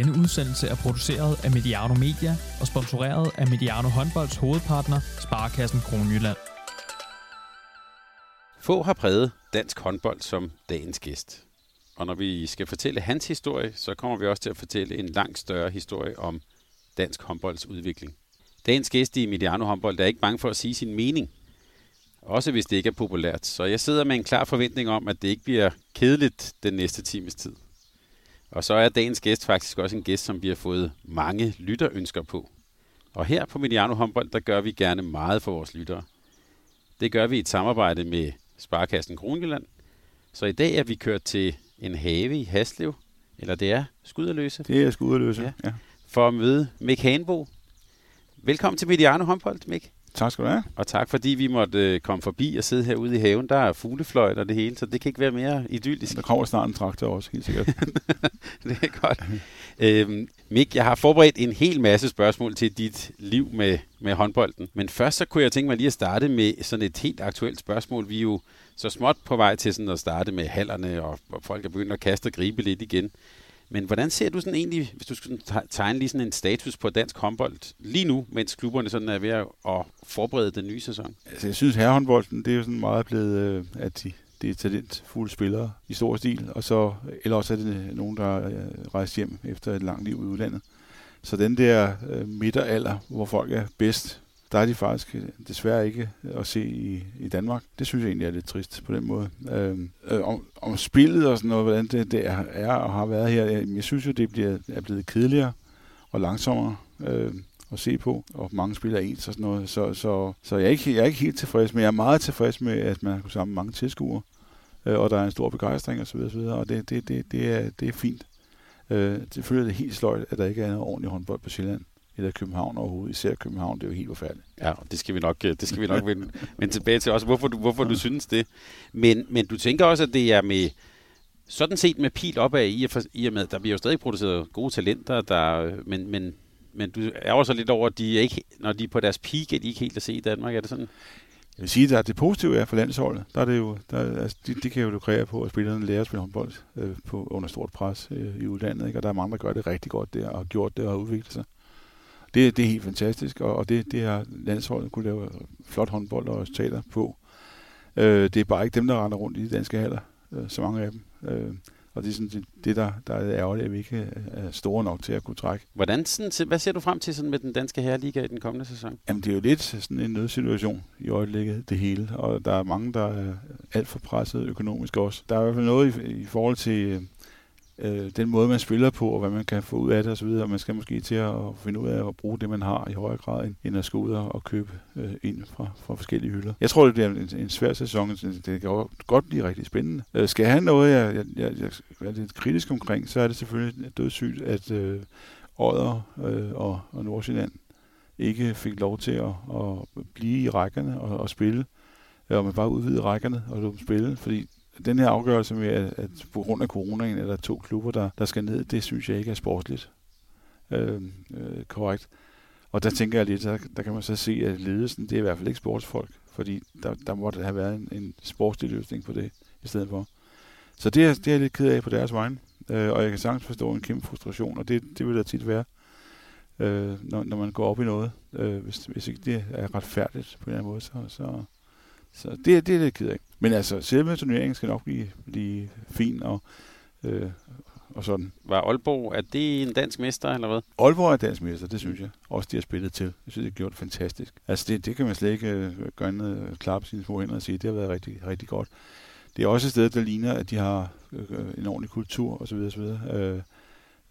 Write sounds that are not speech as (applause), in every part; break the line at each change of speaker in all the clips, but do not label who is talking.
Denne udsendelse er produceret af Mediano Media og sponsoreret af Mediano Håndbolds hovedpartner, Sparkassen Kronjylland.
Få har præget dansk håndbold som dagens gæst. Og når vi skal fortælle hans historie, så kommer vi også til at fortælle en langt større historie om dansk håndbolds udvikling. Dagens gæst i Mediano håndbold er ikke bange for at sige sin mening. Også hvis det ikke er populært. Så jeg sidder med en klar forventning om, at det ikke bliver kedeligt den næste times tid. Og så er dagens gæst faktisk også en gæst, som vi har fået mange lytterønsker på. Og her på Mediano håndbold, der gør vi gerne meget for vores lyttere. Det gør vi i et samarbejde med Sparkassen Kronjylland. Så i dag er vi kørt til en have i Haslev, eller det er Skuderløse.
Det er Skuderløse,
Ja.
ja.
For at møde Mik Hanbo. Velkommen til Mediano håndbold, Mik.
Tak skal du have.
Og tak fordi vi måtte øh, komme forbi og sidde herude i haven. Der er fuglefløjt og det hele, så det kan ikke være mere idyllisk.
Der kommer snart en traktor også, helt sikkert. (laughs)
det er godt. Øhm, Mik, jeg har forberedt en hel masse spørgsmål til dit liv med, med håndbolden. Men først så kunne jeg tænke mig lige at starte med sådan et helt aktuelt spørgsmål. Vi er jo så småt på vej til sådan at starte med hallerne, og, og folk er begyndt at kaste og gribe lidt igen. Men hvordan ser du sådan egentlig, hvis du skulle tegne lige sådan en status på dansk håndbold lige nu, mens klubberne sådan er ved at forberede den nye sæson?
altså, jeg synes, herrehåndbolden, det er jo sådan meget blevet, øh, at de, det er talentfulde spillere i stor stil, og så, eller også er det nogen, der øh, rejser hjem efter et langt liv i udlandet. Så den der øh, midteralder, hvor folk er bedst, der er de faktisk øh, desværre ikke øh, at se i, i Danmark. Det synes jeg egentlig er lidt trist på den måde. Øh, øh, om, om spillet og sådan noget, hvordan det, det er, er og har været her, jeg, jeg synes jo, det bliver, er blevet kedeligere og langsommere øh, at se på, og mange spiller ens og sådan noget. Så, så, så jeg, er ikke, jeg er ikke helt tilfreds, men jeg er meget tilfreds med, at man har kunnet samle mange tilskuere, øh, og der er en stor begejstring osv., og, så videre, og det, det, det, det, er, det er fint. Øh, selvfølgelig er det helt sløjt, at der ikke er noget ordentligt håndbold på Sjælland eller København overhovedet. Især København, det er jo helt forfærdeligt.
Ja, det skal vi nok, øh, det skal vi nok vende, vende tilbage til også, hvorfor du, hvorfor du synes det. Men, men du tænker også, at det er med, sådan set med pil opad, i og, for, i og med, der bliver jo stadig produceret gode talenter, der, men, men, men du er også lidt over, at de ikke, når de er på deres peak, er de ikke helt at se i Danmark, er det sådan?
Jeg vil sige, at det positive er for landsholdet. Der er det jo, der, altså, de, de kan jo lukrere på, at spillerne lærer at spille håndbold øh, på, under stort pres øh, i udlandet. Ikke? Og der er mange, der gør det rigtig godt der, og har gjort det og har udviklet sig. Det, det er helt fantastisk, og, og det, det har landsholdet kunne lave flot håndbold og resultater på. Øh, det er bare ikke dem, der render rundt i de danske haller, øh, så mange af dem. Øh, og det er sådan det, det der, der er ærgerligt, at vi ikke er store nok til at kunne trække.
Hvordan, sådan, hvad ser du frem til sådan med den danske herreliga i den kommende sæson?
Jamen, det er jo lidt sådan en nødsituation i øjeblikket, det hele. Og der er mange, der er alt for presset økonomisk også. Der er i hvert fald noget i, i forhold til øh, den måde, man spiller på, og hvad man kan få ud af det osv. Og man skal måske til at finde ud af at bruge det, man har i højere grad, end, end at skulle ud og købe øh, ind fra, fra forskellige hylder. Jeg tror, det bliver en, en svær sæson. Det kan godt blive rigtig spændende. Øh, skal jeg have noget, jeg, jeg, jeg, jeg er lidt kritisk omkring, så er det selvfølgelig dødssygt, at øh, Odder øh, og, og Nordsjælland ikke fik lov til at, at blive i rækkerne og, og spille, øh, og man bare udvide rækkerne og lå dem spille, fordi den her afgørelse med, at, at på grund af coronaen er der to klubber, der, der skal ned, det synes jeg ikke er sportsligt øh, øh, korrekt. Og der tænker jeg lidt, der, der kan man så se, at ledelsen, det er i hvert fald ikke sportsfolk, fordi der, der måtte have været en, en sportslig løsning på det i stedet for. Så det er, det er jeg lidt ked af på deres vegne, øh, og jeg kan sagtens forstå en kæmpe frustration, og det, det vil der tit være øh, når, når man går op i noget. Øh, hvis, hvis ikke det er retfærdigt på en eller anden måde, så, så, så det, det er lidt ked af. Men altså, selve turneringen skal nok blive, blive fin og, øh, og sådan.
Var Aalborg, er det en dansk mester, eller hvad?
Aalborg er dansk mester, det synes jeg. Også de har spillet til. Jeg synes, det har gjort fantastisk. Altså, det, det kan man slet ikke øh, gøre andet klappe sine små hænder og sige. Det har været rigtig, rigtig godt. Det er også et sted, der ligner, at de har øh, en ordentlig kultur osv. osv. Øh,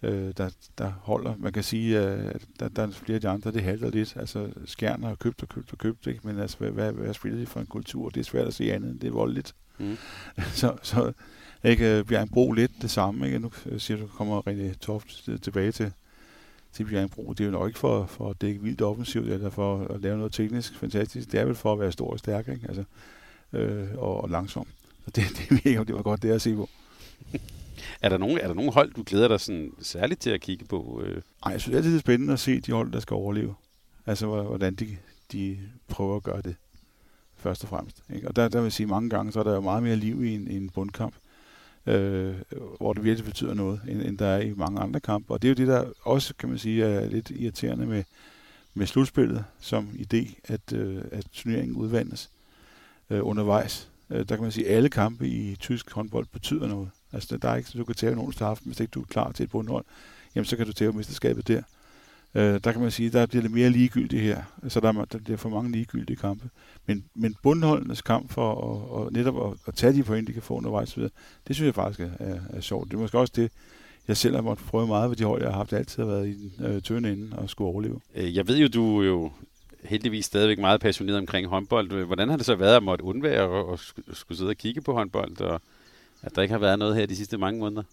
øh, der, der holder. Man kan sige, at der, der er flere af de andre, det halter lidt. Altså, Skjern har købt og købt og købt, ikke? men altså, hvad, hvad, hvad spiller de for en kultur? Det er svært at se andet, det er voldeligt.
Mm. (laughs)
så, så ikke, Bjergbro lidt det samme. Ikke? Nu siger du, kommer René Toft tilbage til, til Bjergbro. Det er jo nok ikke for, for at dække vildt offensivt, eller for at lave noget teknisk fantastisk. Det er vel for at være stor og stærk, ikke? Altså, øh, og, og langsom. Så det, (laughs) det ved jeg ikke, om det var godt det at se på. (laughs)
Er der nogen, er der nogen hold, du glæder dig sådan særligt til at kigge på? Øh?
Ej, jeg synes altid, det er spændende at se de hold, der skal overleve. Altså, hvordan de, de prøver at gøre det, først og fremmest. Ikke? Og der, der vil jeg sige, mange gange, så er der jo meget mere liv i en, i en bundkamp. øh, hvor det virkelig betyder noget, end, end der er i mange andre kampe. Og det er jo det, der også, kan man sige, er lidt irriterende med, med slutspillet som idé, at, øh, at turneringen udvandes øh, undervejs. Øh, der kan man sige, at alle kampe i tysk håndbold betyder noget. Altså, der er ikke, du kan tage nogen aften, hvis ikke du er klar til et bundhold, jamen så kan du tage mesterskabet der. Øh, der kan man sige, der bliver det mere ligegyldigt her, så der, der bliver for mange ligegyldige kampe. Men, men bundholdenes kamp for at, og netop at, at tage de point, de kan få undervejs det synes jeg faktisk er, er, er sjovt. Det er måske også det, jeg selv har måttet prøve meget ved de hold, jeg har haft altid har været i den øh, tynde ende og skulle overleve.
Øh, jeg ved jo, du er jo heldigvis stadigvæk meget passioneret omkring håndbold. Hvordan har det så været at måtte undvære og, og skulle sidde og kigge på håndbold, og at der ikke har været noget her de sidste mange måneder?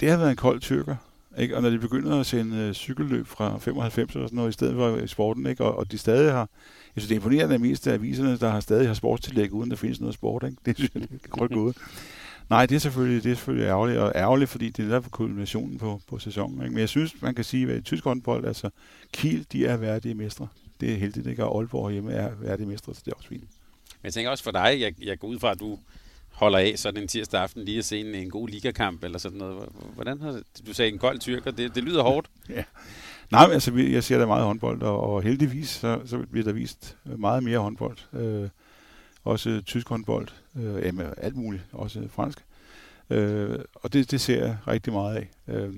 Det har været en kold tyrker. Ikke? Og når de begynder at sende øh, cykelløb fra 95 og sådan noget, i stedet for i sporten, ikke? Og, og de stadig har... Jeg synes, det er imponerende at mest af aviserne, der har stadig har sportstillæg, uden der findes noget sport. Ikke? (laughs) Det synes jeg, det er godt gået. Nej, det er selvfølgelig, det er selvfølgelig ærgerligt, og ærgerligt, fordi det er derfor kulminationen på, på sæsonen. Ikke? Men jeg synes, man kan sige, at i tysk håndbold, altså Kiel, de er værdige mestre. Det er heldigt, ikke? Og Aalborg hjemme er værdige mestre, så det er også fint.
Men jeg tænker også for dig, jeg, jeg går ud fra, at du holder af sådan en tirsdag aften lige at se en, en god ligakamp eller sådan noget. Hvordan har du sagde en kold tyrker, det, det lyder hårdt. (laughs)
ja. Nej, men altså, jeg ser da meget håndbold, og, og heldigvis så, så bliver der vist meget mere håndbold. Øh, også tysk håndbold, øh, jamen, alt muligt, også fransk. Øh, og det, det ser jeg rigtig meget af. Øh,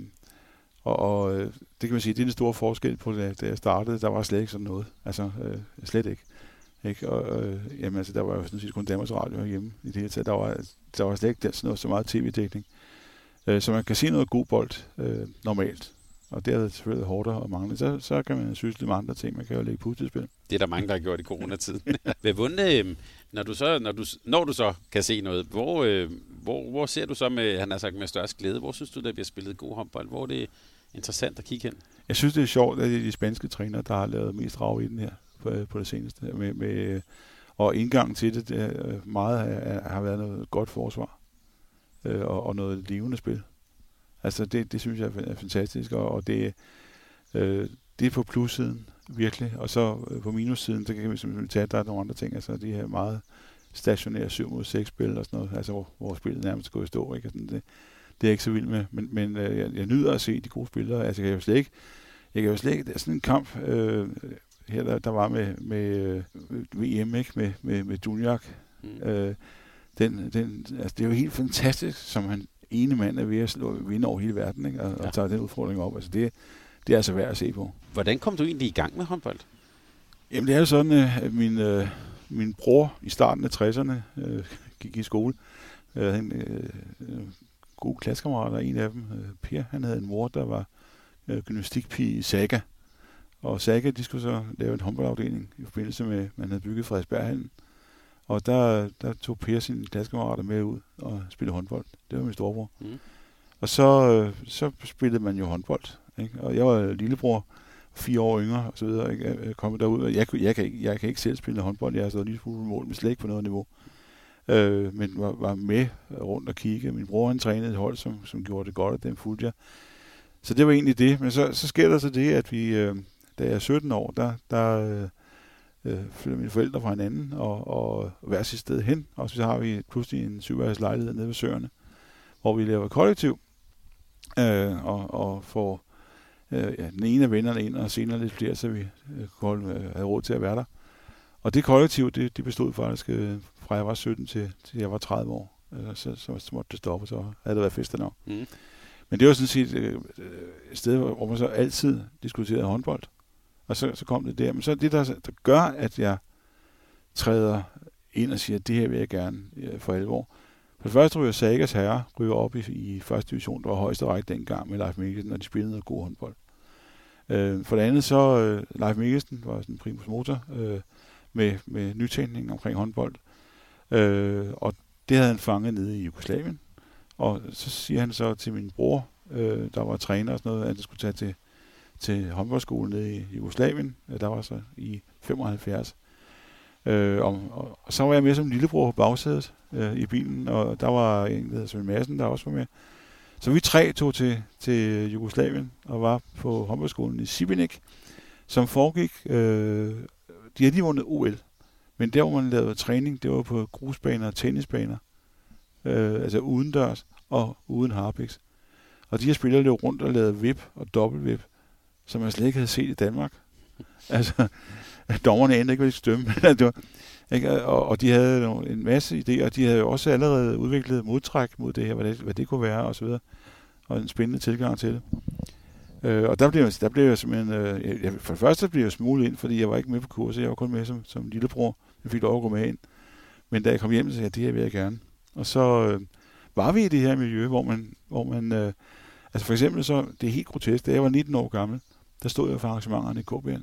og, og øh, det kan man sige, det er den store forskel på, da, da jeg startede. Der var slet ikke sådan noget. Altså, øh, slet ikke. Ikke? Og, øh, jamen, altså, der var jo sådan set kun Danmarks Radio hjemme i det hele taget. Der var, der var slet ikke sådan noget, så meget tv-dækning. Øh, så man kan se noget god bold øh, normalt. Og det er selvfølgelig hårdt og mangle. Så, så kan man synes lidt med andre ting. Man kan jo lægge puslespil.
Det er der mange, der har gjort i coronatiden. (laughs) Ved vunde, øh, når du så, når du, når du så kan se noget, hvor, øh, hvor, hvor ser du så med, han har sagt, med størst glæde? Hvor synes du, der bliver spillet god håndbold? Hvor er det interessant at kigge hen?
Jeg synes, det er sjovt, at det er de spanske træner, der har lavet mest rav i den her på, på det seneste. Med, med, og indgangen til det, det øh, meget har, har været noget godt forsvar øh, og, og noget levende spil. Altså det, det synes jeg er fantastisk, og, og det, øh, det er på plussiden virkelig, og så øh, på minussiden, så kan vi simpelthen tage, at der er nogle andre ting, altså de her meget stationære 7 mod 6 spil og sådan noget, altså hvor, hvor spillet nærmest går i stå, ikke? Sådan, det, det er jeg ikke så vild med, men, men øh, jeg, jeg nyder at se de gode spillere, altså jeg kan jo slet ikke, jeg kan jo slet ikke, det er sådan en kamp, øh, her der, der var med, med øh, VM, ikke? Med, med, med Dunjak. Mm. Øh, den, den, altså, det er jo helt fantastisk, som han ene mand er ved at slå, vinde over hele verden, ikke? Og, ja. og tager den udfordring op. Altså, det, det er altså værd at se på.
Hvordan kom du egentlig i gang med håndbold?
Jamen, det er jo sådan, øh, at min, øh, min bror i starten af 60'erne øh, gik i skole. Jeg havde en øh, god klassekammerat, og en af dem, øh, Per, han havde en mor, der var øh, gymnastikpige i Saga. Og Saga, de skulle så lave en håndboldafdeling i forbindelse med, man havde bygget Frederiksberghallen. Og der, der tog Per sine klassekammerater med ud og spillede håndbold. Det var min storebror. Mm. Og så, så spillede man jo håndbold. Ikke? Og jeg var lillebror, fire år yngre og så videre. Ikke? Jeg kom derud, og jeg, jeg, kan ikke, jeg kan ikke selv spille håndbold. Jeg har stået lige smule på mål, men slet ikke på noget niveau. Øh, men var, var med rundt og kigge. Min bror han trænede et hold, som, som gjorde det godt, og den fulgte jeg. Så det var egentlig det. Men så, så sker der så det, at vi, øh, da jeg er 17 år, der, der øh, flytter mine forældre fra hinanden og, og hver sit sted hen. Og så har vi pludselig en syvværelses lejlighed nede ved Søerne, hvor vi laver kollektiv øh, og, og får øh, ja, den ene af vennerne ind, og senere lidt flere, så vi øh, kunne øh, have råd til at være der. Og det kollektiv, det, det bestod faktisk øh, fra jeg var 17 til, til jeg var 30 år. Øh, så, så, så måtte det stoppe, så havde det været fest nok. Mm. Men det var sådan set øh, et sted, hvor man så altid diskuterede håndbold. Og så, så kom det der. Men så det, der, der gør, at jeg træder ind og siger, at det her vil jeg gerne for alvor. For det første ryger Sagas herre ryger op i, i første division, der var højeste række dengang med Leif Mikkelsen, når de spillede noget god håndbold. Øh, for det andet så, øh, Leif Mikkelsen var sådan en primus motor øh, med, med nytænkning omkring håndbold. Øh, og det havde han fanget nede i Jugoslavien. Og så siger han så til min bror, øh, der var træner og sådan noget, at han skulle tage til til håndboldskolen nede i Jugoslavien. Øh, der var så i 75. Øh, og, og, og så var jeg med som lillebror på bagsædet øh, i bilen, og der var en, der hedder Svend Madsen, der også var med. Så vi tre tog til, til Jugoslavien og var på håndboldskolen i Sibinik, som foregik, øh, de havde lige vundet OL, men der hvor man lavede træning, det var på grusbaner og tennisbaner. øh, altså udendørs og uden harpiks. Og de her spillere løb rundt og lavede vip og dobbelt som man slet ikke havde set i Danmark. altså, (laughs) dommerne endte ikke, hvad de stømme. det var, ikke? Og, og de havde en masse idéer, og de havde jo også allerede udviklet modtræk mod det her, hvad det, hvad det kunne være, og så videre. Og en spændende tilgang til det. Øh, og der blev, der blev jeg simpelthen, øh, jeg, for det første blev jeg smuglet ind, fordi jeg var ikke med på kurset, jeg var kun med som, som lillebror. Jeg fik lov at gå med ind. Men da jeg kom hjem, så sagde jeg, det her vil jeg gerne. Og så øh, var vi i det her miljø, hvor man, hvor man øh, altså for eksempel så, det er helt grotesk, da jeg var 19 år gammel, der stod jeg for arrangementerne i KB'en.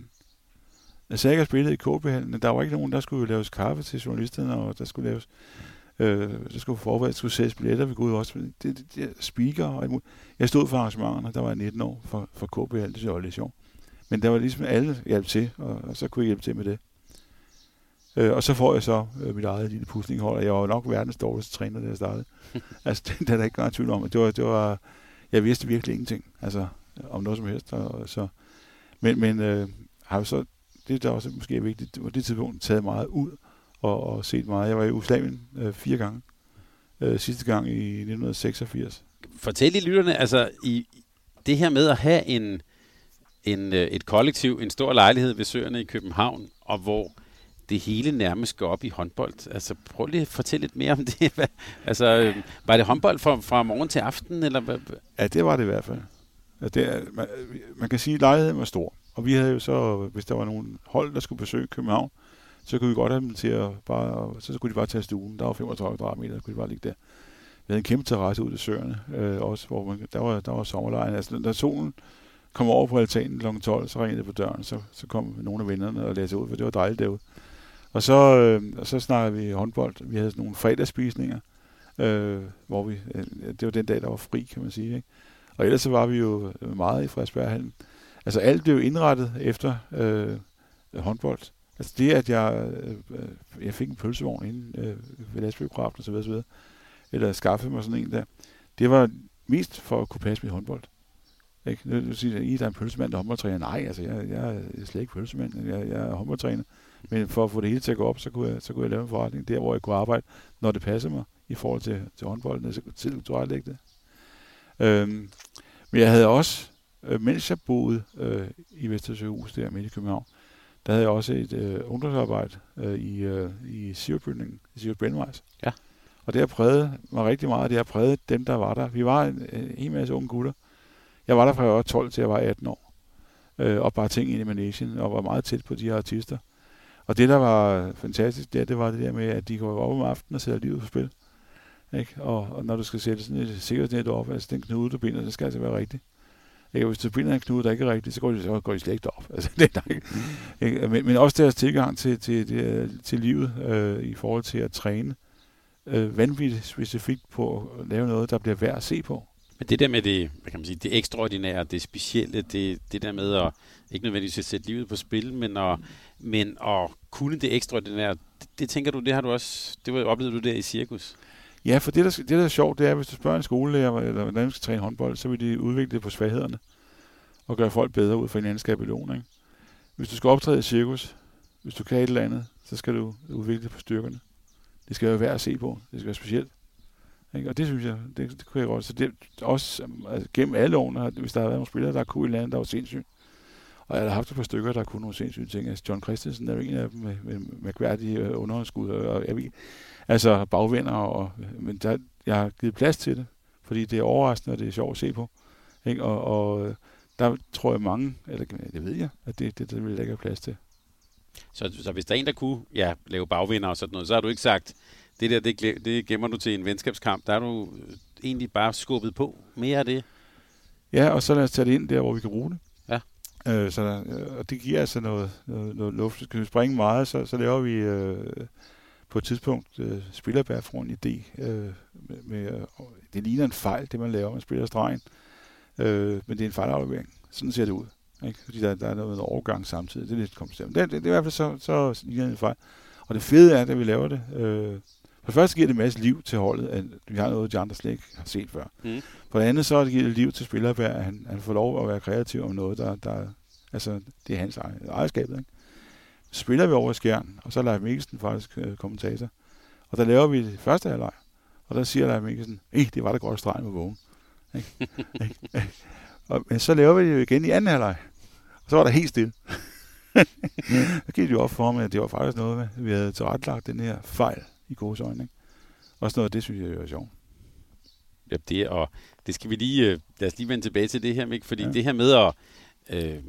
Jeg sagde at jeg spillede i KB-hallen, men der var ikke nogen, der skulle laves kaffe til journalisterne, og der skulle laves, øh, der skulle forberedt, skulle sælges billetter vi kunne også. Det, det, det, speaker og Jeg stod for arrangementerne, der var jeg 19 år for, for KB-hallen, det synes jeg var lidt sjovt. Men der var ligesom alle hjælp til, og, og så kunne jeg hjælpe til med det. Øh, og så får jeg så øh, mit eget lille puslinghold, og jeg var nok verdens dårligste træner, da jeg startede. (laughs) altså, det, det er der ikke noget tvivl om. Det var, det var, jeg vidste virkelig ingenting, altså, om noget som helst. Og, så, men men øh, har jo så det der også måske er vigtigt, på det tidspunkt taget meget ud og, og set meget. Jeg var i Jugoslavien øh, fire gange. Øh, sidste gang i 1986.
Fortæl lige lytterne, altså i det her med at have en, en, øh, et kollektiv, en stor lejlighed ved søerne i København, og hvor det hele nærmest går op i håndbold. Altså, prøv lige at fortælle lidt mere om (laughs) det. altså, øh, var det håndbold fra, fra morgen til aften? Eller?
Ja, det var det i hvert fald. Altså, det er, man, man kan sige, at lejligheden var stor. Og vi havde jo så, hvis der var nogen hold, der skulle besøge København, så kunne vi godt have dem til at bare, så skulle de bare tage stuen. Der var 35 kvadratmeter, så kunne de bare ligge der. Vi havde en kæmpe terrasse ud til søerne, øh, også, hvor man, der var, der var sommerlejen. Altså, da solen kom over på altanen kl. 12, så ringede det på døren, så, så kom nogle af vennerne og læste ud, for det var dejligt derude. Og så, øh, og så snakkede vi håndbold. Vi havde sådan nogle fredagsspisninger, øh, hvor vi, øh, det var den dag, der var fri, kan man sige. Ikke? Og ellers så var vi jo øh, meget i Frederiksberghallen. Altså alt blev indrettet efter øh, håndbold. Altså det, at jeg, øh, øh jeg fik en pølsevogn inden øh, ved lastbilkraften osv., osv., eller skaffede mig sådan en der, det var mest for at kunne passe mit håndbold. Ikke? Nu nu siger at I der er en pølsemand, der er håndboldtræner. Nej, altså, jeg, jeg er slet ikke pølsemand. Jeg, jeg er håndboldtræner. Men for at få det hele til at gå op, så kunne jeg, så kunne jeg lave en forretning der, hvor jeg kunne arbejde, når det passede mig i forhold til, til håndbolden, så kunne jeg det. Øhm, men jeg havde også øh, mens jeg boede øh, i Vestersøhus der midt i København, der havde jeg også et øh, ungdomsarbejde øh, i, øh, i Sivertbygningen, i Sivert Brindvejs.
Ja. Og
det har præget mig rigtig meget, det har præget dem, der var der. Vi var en, en hel masse unge gutter. Jeg var der fra jeg var 12 til jeg var 18 år, øh, og bare ting ind i Malaysia, og var meget tæt på de her artister. Og det, der var fantastisk, det, det var det der med, at de går op om aftenen og sætter livet på spil. Ikke? Og, og når du skal sætte sådan et sikkerhedsnet op, altså den knude, du binder, det skal altså være rigtigt. Ikke? Hvis du binder en knude, der ikke er rigtigt, så går de, så går de slet ikke op. (laughs) Altså, det er ikke. Ikke? Men, men også deres tilgang til, til, til, til livet øh, i forhold til at træne øh, vanvittigt specifikt på at lave noget, der bliver værd at se på.
Men det der med det, hvad kan man sige, det ekstraordinære, det specielle, det, det der med at ikke nødvendigvis at sætte livet på spil, men at, men at kunne det ekstraordinære, det, det tænker du, det har du også, det var, oplevede du der i cirkus?
Ja, for det der, det, der er sjovt, det er, hvis du spørger en skolelærer, eller hvordan man skal træne håndbold, så vil de udvikle det på svaghederne og gøre folk bedre ud fra en anden skabelon. Ikke? Hvis du skal optræde i cirkus, hvis du kan et eller andet, så skal du udvikle det på styrkerne. Det skal jo være at se på. Det skal være specielt. Ikke? Og det synes jeg, det, det kunne jeg godt. Så det også altså, gennem alle årene, hvis der har været nogle spillere, der kunne et eller andet, der var sindssygt. Og jeg har haft et par stykker, der kunne nogle sindssyge ting. Altså John Christensen er jo en af dem med, med, med kværdige øh, underskud. Og jeg ved, altså bagvinder, og, men der, jeg har givet plads til det, fordi det er overraskende, og det er sjovt at se på. Ikke? Og, og der tror jeg mange, eller det ved jeg, at det, det, det vil lægge plads til.
Så, så hvis der er en, der kunne ja, lave bagvinder og sådan noget, så har du ikke sagt, det der, det, det gemmer du til en venskabskamp. Der er du egentlig bare skubbet på mere af det.
Ja, og så lad os tage det ind der, hvor vi kan bruge det. Øh, så der, øh, og det giver altså noget, noget, noget luft. Skal vi springe meget, så, så laver vi øh, på et tidspunkt øh, spillerbær for en idé. Øh, med, med, øh, det ligner en fejl, det man laver, man spiller stregen. Øh, men det er en fejlaflevering. Sådan ser det ud. Ikke? Fordi der, der er noget overgang samtidig. Det er lidt kompliceret. Det, det, det, er i hvert fald så, så ligner en fejl. Og det fede er, at vi laver det. Øh, for det første giver det en masse liv til holdet, at vi har noget, de andre slet ikke har set før. Mm. For det andet så det giver det liv til spillerbær, at han, han får lov at være kreativ om noget, der, der altså, det er hans ejerskab. Ikke? Så spiller vi over i skjern, og så er Leif Mikkelsen faktisk øh, kommentator. Og der laver vi det første halvleg. Og der siger der Mikkelsen, eh, det var da godt streg med vågen. (laughs) og, men så laver vi det jo igen i anden halvleg. Og så var der helt stille. (laughs) så gik det jo op for mig, at det var faktisk noget med, vi havde tilrettelagt den her fejl i gode øjne. Ikke? Også noget, det synes jeg er sjovt.
Ja, det, og det skal vi lige, øh, lad os lige vende tilbage til det her, Mik, fordi ja. det her med at, øh,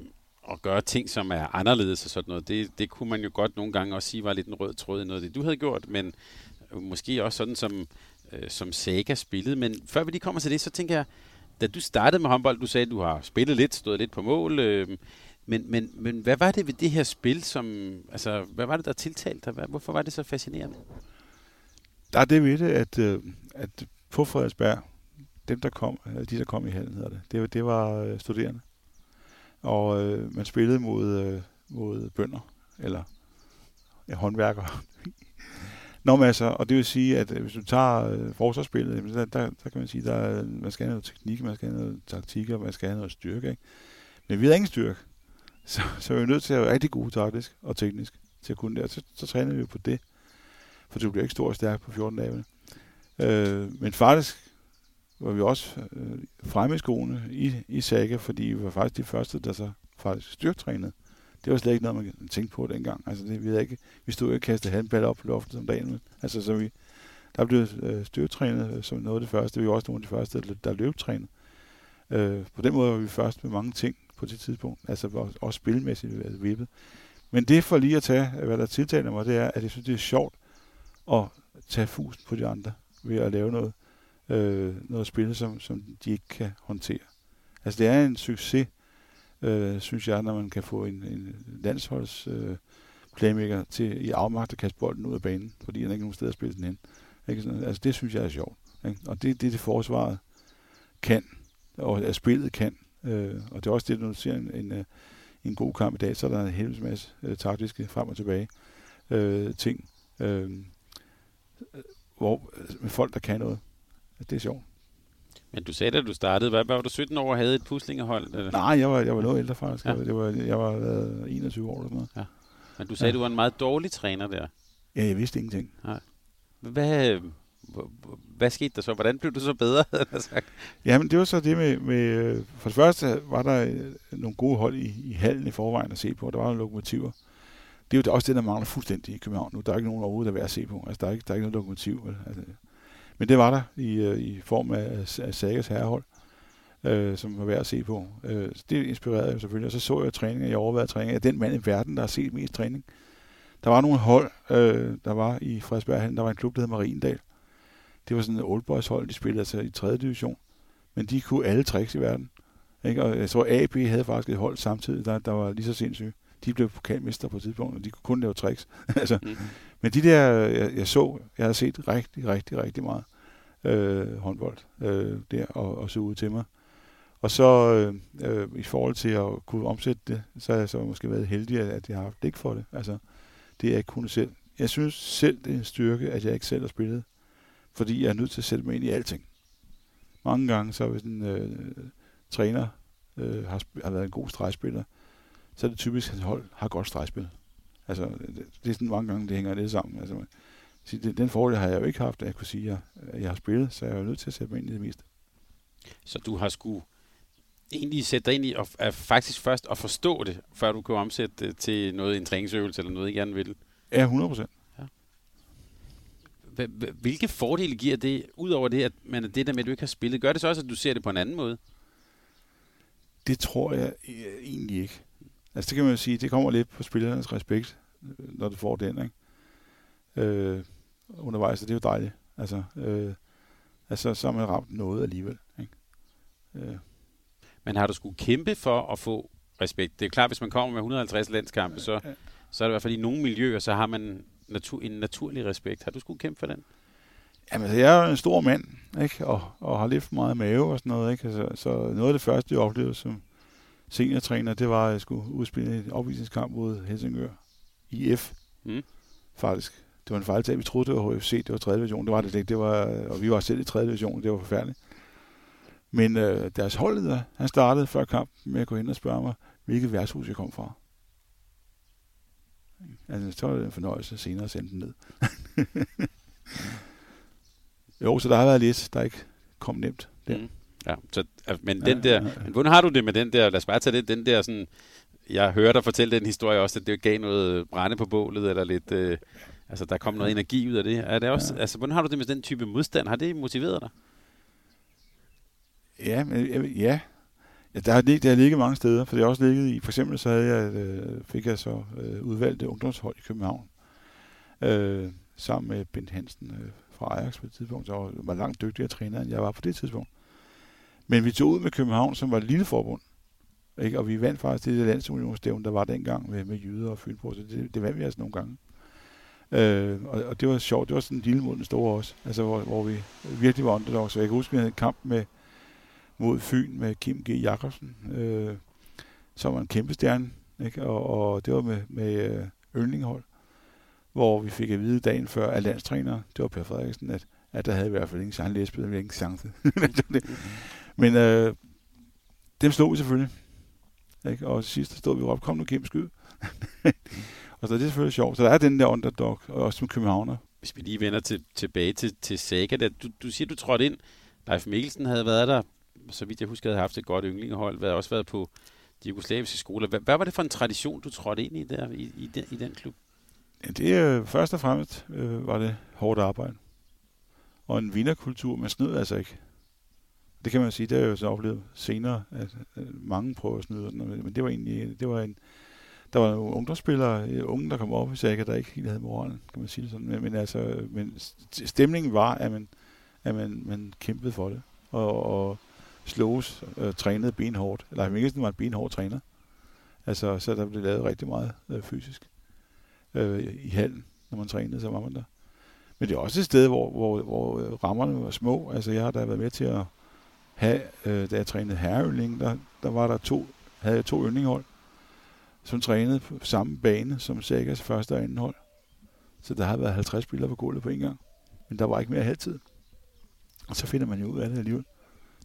at gøre ting, som er anderledes og sådan noget, det, det kunne man jo godt nogle gange også sige var lidt en rød tråd i noget af det, du havde gjort, men øh, måske også sådan, som, øh, som Saga spillede. Men før vi lige kommer til det, så tænker jeg, da du startede med håndbold, du sagde, at du har spillet lidt, stået lidt på mål, øh, men, men, men hvad var det ved det her spil, som, altså, hvad var det, der tiltalte dig? Hvorfor var det så fascinerende?
Der er det ved det, at, øh, at på Frederiksberg, dem der kom, de der kom i halen hedder det, det, det var øh, studerende. Og øh, man spillede mod, øh, mod bønder, eller ja, håndværkere. (laughs) Nå, men altså, og det vil sige, at øh, hvis du tager øh, forsvarsspillet, der, der, der kan man sige, der, man skal have noget teknik, man skal have noget taktik, og man skal have noget styrke. Ikke? Men vi havde ingen styrke. (laughs) Så, så er vi nødt til at være rigtig gode taktisk og teknisk til at kunne det. Så, så træner vi på det. For du bliver ikke stor og stærk på 14 dage. Øh, men faktisk var vi også øh, fremme i skoene i, i Saga, fordi vi var faktisk de første, der så faktisk styrtrænede. Det var slet ikke noget, man tænkte på dengang. Altså, det, vi, havde ikke, vi stod ikke og kastede handball op på loftet som dagen. Altså, så vi, der blev øh, styrketrænet som noget af det første. Vi var også nogle af de første, der, der løbetrænet. Øh, på den måde var vi først med mange ting på det tidspunkt. Altså også spilmæssigt altså, vippet. Men det for lige at tage, hvad der tiltaler mig, det er, at jeg synes, det er sjovt at tage fusen på de andre ved at lave noget, øh, noget spil, som, som de ikke kan håndtere. Altså det er en succes, øh, synes jeg, når man kan få en, en landsholds øh, playmaker til i afmagt at kaste bolden ud af banen, fordi han ikke har nogen sted at spille den hen. Ikke? Altså det synes jeg er sjovt. Ikke? Og det er det, det forsvaret kan, og at spillet kan. Øh, og det er også det, når du ser en, en, øh, en god kamp i dag, så er der en hel masse øh, taktiske frem og tilbage øh, ting, øh, hvor, øh, med folk, der kan noget. Det er sjovt.
Men du sagde, da du startede, hvad var du 17 år og havde et puslingehold? Eller?
Nej, jeg var, jeg var noget ældre faktisk. Ja. Jeg, var, jeg var øh, 21 år eller sådan noget. Ja.
Men du sagde, ja. du var en meget dårlig træner der.
Ja, jeg vidste ingenting. Nej.
Hvad, hvad skete der så? Hvordan blev du så bedre? (laughs)
Jamen, det var så det med, med... For det første var der øh, nogle gode hold i, i hallen i forvejen at se på. Der var nogle lokomotiver. Det er jo også det, der mangler fuldstændig i København nu. Der er ikke nogen overhovedet, der er værd at se på. Altså, der er ikke, der er ikke noget lokomotiv. Vel? Altså, men det var der i, øh, i form af, af Sagas herrehold, øh, som var værd at se på. Øh, det inspirerede jeg selvfølgelig. Og så så jeg træninger, jeg overvejede træninger. Jeg den mand i verden, der har set mest træning. Der var nogle hold, øh, der var i Frederiksberg, der var en klub, der hed Mariendal. Det var sådan et old boys hold, de spillede altså i 3. division. Men de kunne alle tricks i verden. Ikke? Og jeg tror, AB havde faktisk et hold samtidig, der, der var lige så sindssygt. De blev pokalmester på et tidspunkt, og de kunne kun lave tricks. (laughs) altså, mm. Men de der, jeg, jeg så, jeg har set rigtig, rigtig, rigtig meget øh, håndbold øh, der og, og så ud til mig. Og så øh, øh, i forhold til at kunne omsætte det, så har jeg så måske været heldig, at jeg har haft blik for det. Altså, det er jeg ikke kun selv. Jeg synes selv, det er en styrke, at jeg ikke selv har spillet, fordi jeg er nødt til at sætte mig ind i alting. Mange gange, så hvis en øh, træner øh, har, har været en god stregspiller, så er det typisk, at hans hold har godt stregspil. Altså, det, det er sådan mange gange, det hænger lidt sammen. Altså, den fordel har jeg jo ikke haft, at jeg kunne sige, at jeg har spillet, så jeg er jo nødt til at sætte mig ind i det meste.
Så du har sgu egentlig sætte dig ind i, og er faktisk først at forstå det, før du kan omsætte det til noget, en træningsøvelse eller noget, I gerne vil?
Ja, 100 procent. Ja.
Hvilke fordele giver det, udover det, at man, det der med, at du ikke har spillet? Gør det så også, at du ser det på en anden måde?
Det tror jeg egentlig ikke. Altså det kan man jo sige, det kommer lidt på spillernes respekt, når du får den, ikke? øh, undervejs, og det er jo dejligt. Altså, øh, altså, så har man ramt noget alligevel. Ikke?
Øh. Men har du skulle kæmpe for at få respekt? Det er klart, hvis man kommer med 150 landskampe, så, så er det i hvert fald i nogle miljøer, så har man natur, en naturlig respekt. Har du skulle kæmpe for den?
Jamen, altså, jeg er en stor mand, ikke? Og, og har lidt for meget mave og sådan noget. Ikke? Altså, så noget af det første, jeg oplevede som seniortræner, det var, at jeg skulle udspille en opvisningskamp mod Helsingør. IF, mm. faktisk det var en fejltag. Vi troede, det var HFC, det var 3. division. Det var det ikke. Det var, og vi var selv i 3. division. Det var forfærdeligt. Men øh, deres holdleder, han startede før kampen med at gå ind og spørge mig, hvilket værtshus jeg kom fra. Altså, så var det en fornøjelse senere at sende den ned. (laughs) Jo, så der har været lidt, der ikke kom nemt der. Mm.
Ja, så, men den der, men hvordan har du det med den der, lad os bare tage det, den der sådan, jeg hører dig fortælle den historie også, at det gav noget brænde på bålet, eller lidt, øh, altså der kom noget energi ud af det. Er det også, ja. altså, hvordan har du det med den type modstand? Har det motiveret dig?
Ja, ja. ja der, har, det har ligget mange steder, for det har også ligget i, for eksempel så havde jeg, øh, fik jeg så øh, udvalgt ungdomshold i København, øh, sammen med Bent Hansen øh, fra Ajax på et tidspunkt, så var langt dygtigere træner, end jeg var på det tidspunkt. Men vi tog ud med København, som var et lille forbund, ikke? og vi vandt faktisk det landsunionsstævn, der var dengang med, med jyder og Fynborg, så det, det vandt vi altså nogle gange. Øh, og, og, det var sjovt, det var sådan en lille mod den store også, altså hvor, hvor vi virkelig var underdogs. Jeg kan huske, at vi havde en kamp med, mod Fyn med Kim G. Jakobsen, øh, som var en kæmpe stjerne, ikke? Og, og det var med, med øh, hvor vi fik at vide dagen før af landstræner, det var Per Frederiksen, at, at der havde i hvert fald ingen chance, Lesbeth havde ingen chance. (laughs) Men øh, dem slog vi selvfølgelig. Ikke? Og sidst stod vi op, kom nu Kim, skyd. (laughs) og så det er selvfølgelig sjovt. Så der er den der underdog, og også som københavner.
Hvis vi lige vender til, tilbage til, til Saga, der, du, du siger, du trådte ind. Leif Mikkelsen havde været der så vidt jeg husker, havde haft et godt yndlingehold, havde også været på de jugoslaviske skoler. Hvad, hvad var det for en tradition, du trådte ind i der i, i, den, i den klub?
Ja, det er først og fremmest øh, var det hårdt arbejde. Og en vinderkultur, man snød altså ikke. Det kan man sige, det har jeg jo så oplevet senere, at, at mange prøver at snyde, men det var egentlig, det var en, der var nogle ungdomsspillere, øh, unge, der kom op i sækker, der ikke helt havde moralen, kan man sige det sådan. Men, men, altså, men stemningen var, at man, at man, man kæmpede for det. Og, og slås øh, trænede benhårdt. Leif Mikkelsen var en benhård træner. Altså, så der blev lavet rigtig meget øh, fysisk øh, i hallen, når man trænede, så var man der. Men det er også et sted, hvor, hvor, hvor øh, rammerne var små. Altså, jeg har da været med til at have, øh, da jeg trænede herreøvning, der, der var der to, havde jeg to yndlinghold, som trænede på samme bane som Sagas første og anden hold. Så der har været 50 spillere på gulvet på en gang. Men der var ikke mere halvtid. Og så finder man jo ud af det alligevel.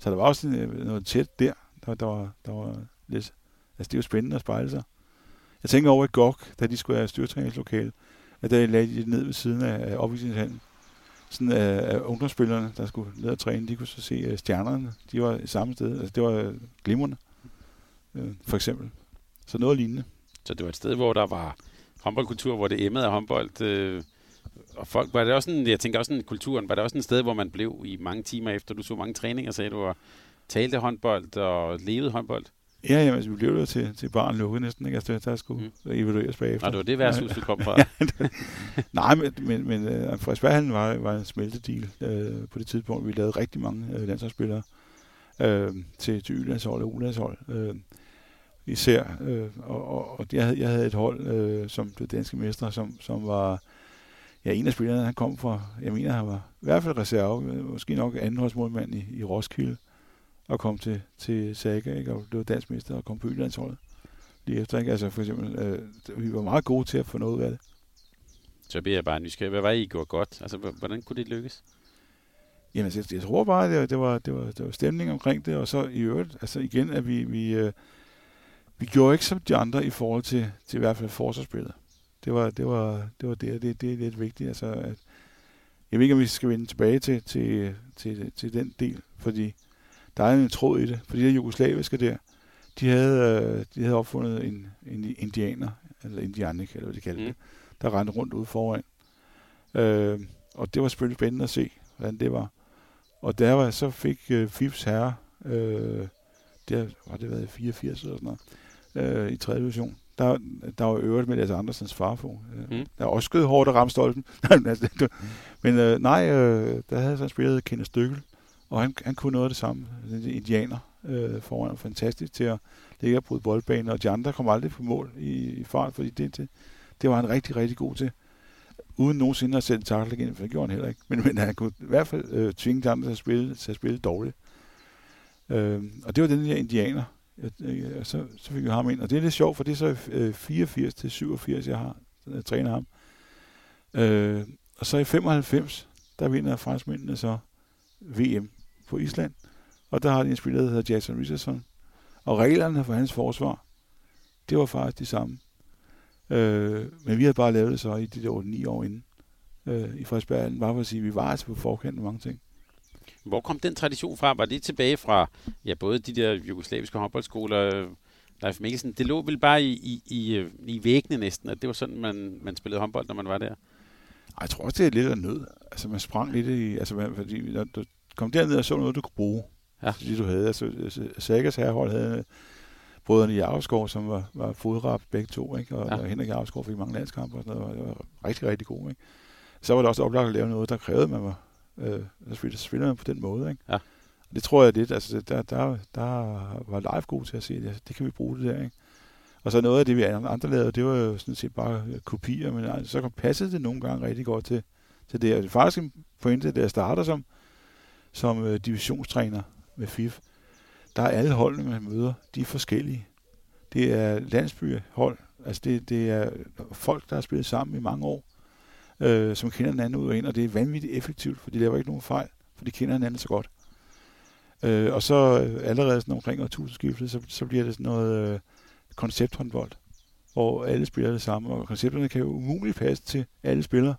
Så der var også øh, noget tæt der. Der, der, var, der var lidt... Altså, det er jo spændende at spejle sig. Jeg tænker over i GOG, da de skulle have styrtræningslokale, at der lagde de ned ved siden af opvisningshallen. Sådan af, af ungdomsspillerne, der skulle ned og træne, de kunne så se øh, stjernerne. De var i samme sted. Altså, det var glimrende, for eksempel. Så noget lignende.
Så det var et sted, hvor der var håndboldkultur, hvor det emmede af håndbold. Øh, og folk, var det også sådan, jeg tænker også sådan, kulturen, var det også et sted, hvor man blev i mange timer efter, du så mange træninger, sagde du, og talte håndbold og levede håndbold?
Ja, ja, altså, vi blev jo til, til barn lukket næsten, ikke? Altså, der skulle mm. evalueres bagefter.
Og det var det værtshus, du kom fra? (laughs)
Nej, men, men, men uh, Frederiksberghallen var, var en smeltedil uh, på det tidspunkt. Vi lavede rigtig mange uh, landsholdsspillere uh, til, til Y-landshold og U-landshold. Uh, især. Uh, og og, og jeg, havde, jeg havde et hold, uh, som det danske mestre, som, som var ja, en af spillerne, han kom fra, jeg mener, han var i hvert fald reserve, måske nok andenholdsmålmand i, i Roskilde, og kom til, til Saga, ikke, og blev dansmester og kom på Jyllandsholdet lige efter. Ikke? Altså for eksempel, øh, vi var meget gode til at få noget ud af det.
Så bliver jeg bare nysgerrig. Hvad var I gjorde godt? Altså, hvordan kunne det lykkes?
Jamen, altså, jeg, jeg tror bare, det, det, var, det, var, det var stemning omkring det, og så i øvrigt, altså igen, at vi, vi, øh, vi gjorde ikke som de andre i forhold til, til i hvert fald forsvarsspillet. Det var det, var, det, var det, det, det er lidt vigtigt. Altså, at, jeg ved ikke, om vi skal vende tilbage til, til, til, til den del, fordi der er en tråd i det. Fordi de jugoslaviske der, de havde, øh, de havde opfundet en, en indianer, eller indianik, eller hvad de kaldte mm. det, der rendte rundt ude foran. Øh, og det var selvfølgelig spændende at se, hvordan det var. Og der var, så fik øh, FIFs herre, øh, der var det været 84 eller sådan noget, øh, i 3. division, der, der var øvrigt med Lasse Andersens farfo. Mm. Der var også skød hårdt og ramt stolpen. (laughs) Altså, men øh, nej, øh, der havde han spillet Kenneth Stykkel, og han, han kunne noget af det samme. Indianer øh, foran fantastisk til at ligge og bryde boldbanen, og de andre kom aldrig på mål i, i fart, fordi det, det, det var han rigtig, rigtig god til. Uden nogensinde at sætte takle igen, for det gjorde han heller ikke. Men, men han kunne i hvert fald øh, tvinge de andre til at spille, til at spille dårligt. Øh, og det var den der indianer, så, så fik vi ham ind. Og det er lidt sjovt, for det er så øh, 84 til 87, jeg har øh, jeg træner ham. Øh, og så i 95, der vinder franskmændene så VM på Island. Og der har de en spiller, der hedder Jason Richardson. Og reglerne for hans forsvar, det var faktisk de samme. Øh, men vi havde bare lavet det så i de der 8-9 år inden øh, i Frederiksberg. Bare for at sige, at vi var altså på forkant med mange ting.
Hvor kom den tradition fra? Var det tilbage fra ja, både de der jugoslaviske håndboldskoler, Leif Mikkelsen, det lå vel bare i, i, i, i væggene næsten, at det var sådan, man, man spillede håndbold, når man var der?
Jeg tror også, det er lidt af nød. Altså, man sprang lidt i... Altså, man, fordi når du kom derned og så noget, du kunne bruge. Ja. Det, du havde. Altså, altså Sagas herrehold havde brødrene Jarvskov, som var, var fodrap begge to, ikke? Og, ja. og Henrik Jarvskov fik mange landskampe og sådan noget, og det var rigtig, rigtig god, ikke? Så var det også oplagt at lave noget, der krævede, at man var, øh, så spiller man på den måde, ikke?
Ja.
Det tror jeg lidt, altså der, der, der var live god til at sige, at det kan vi bruge det der, ikke? Og så noget af det, vi andre lavede, det var jo sådan set bare kopier, men altså, så passede det nogle gange rigtig godt til, til det. Og det er faktisk en pointe, der starter som, som uh, divisionstræner med FIF. Der er alle holdene, man møder, de er forskellige. Det er landsbyhold, altså det, det er folk, der har spillet sammen i mange år, øh, som kender hinanden ud og ind, og det er vanvittigt effektivt, for de laver ikke nogen fejl, for de kender hinanden så godt. Øh, og så øh, allerede sådan omkring årtusindskiftet, så, så bliver det sådan noget øh, koncepthåndbold, hvor alle spiller det samme, og koncepterne kan jo umuligt passe til alle spillere.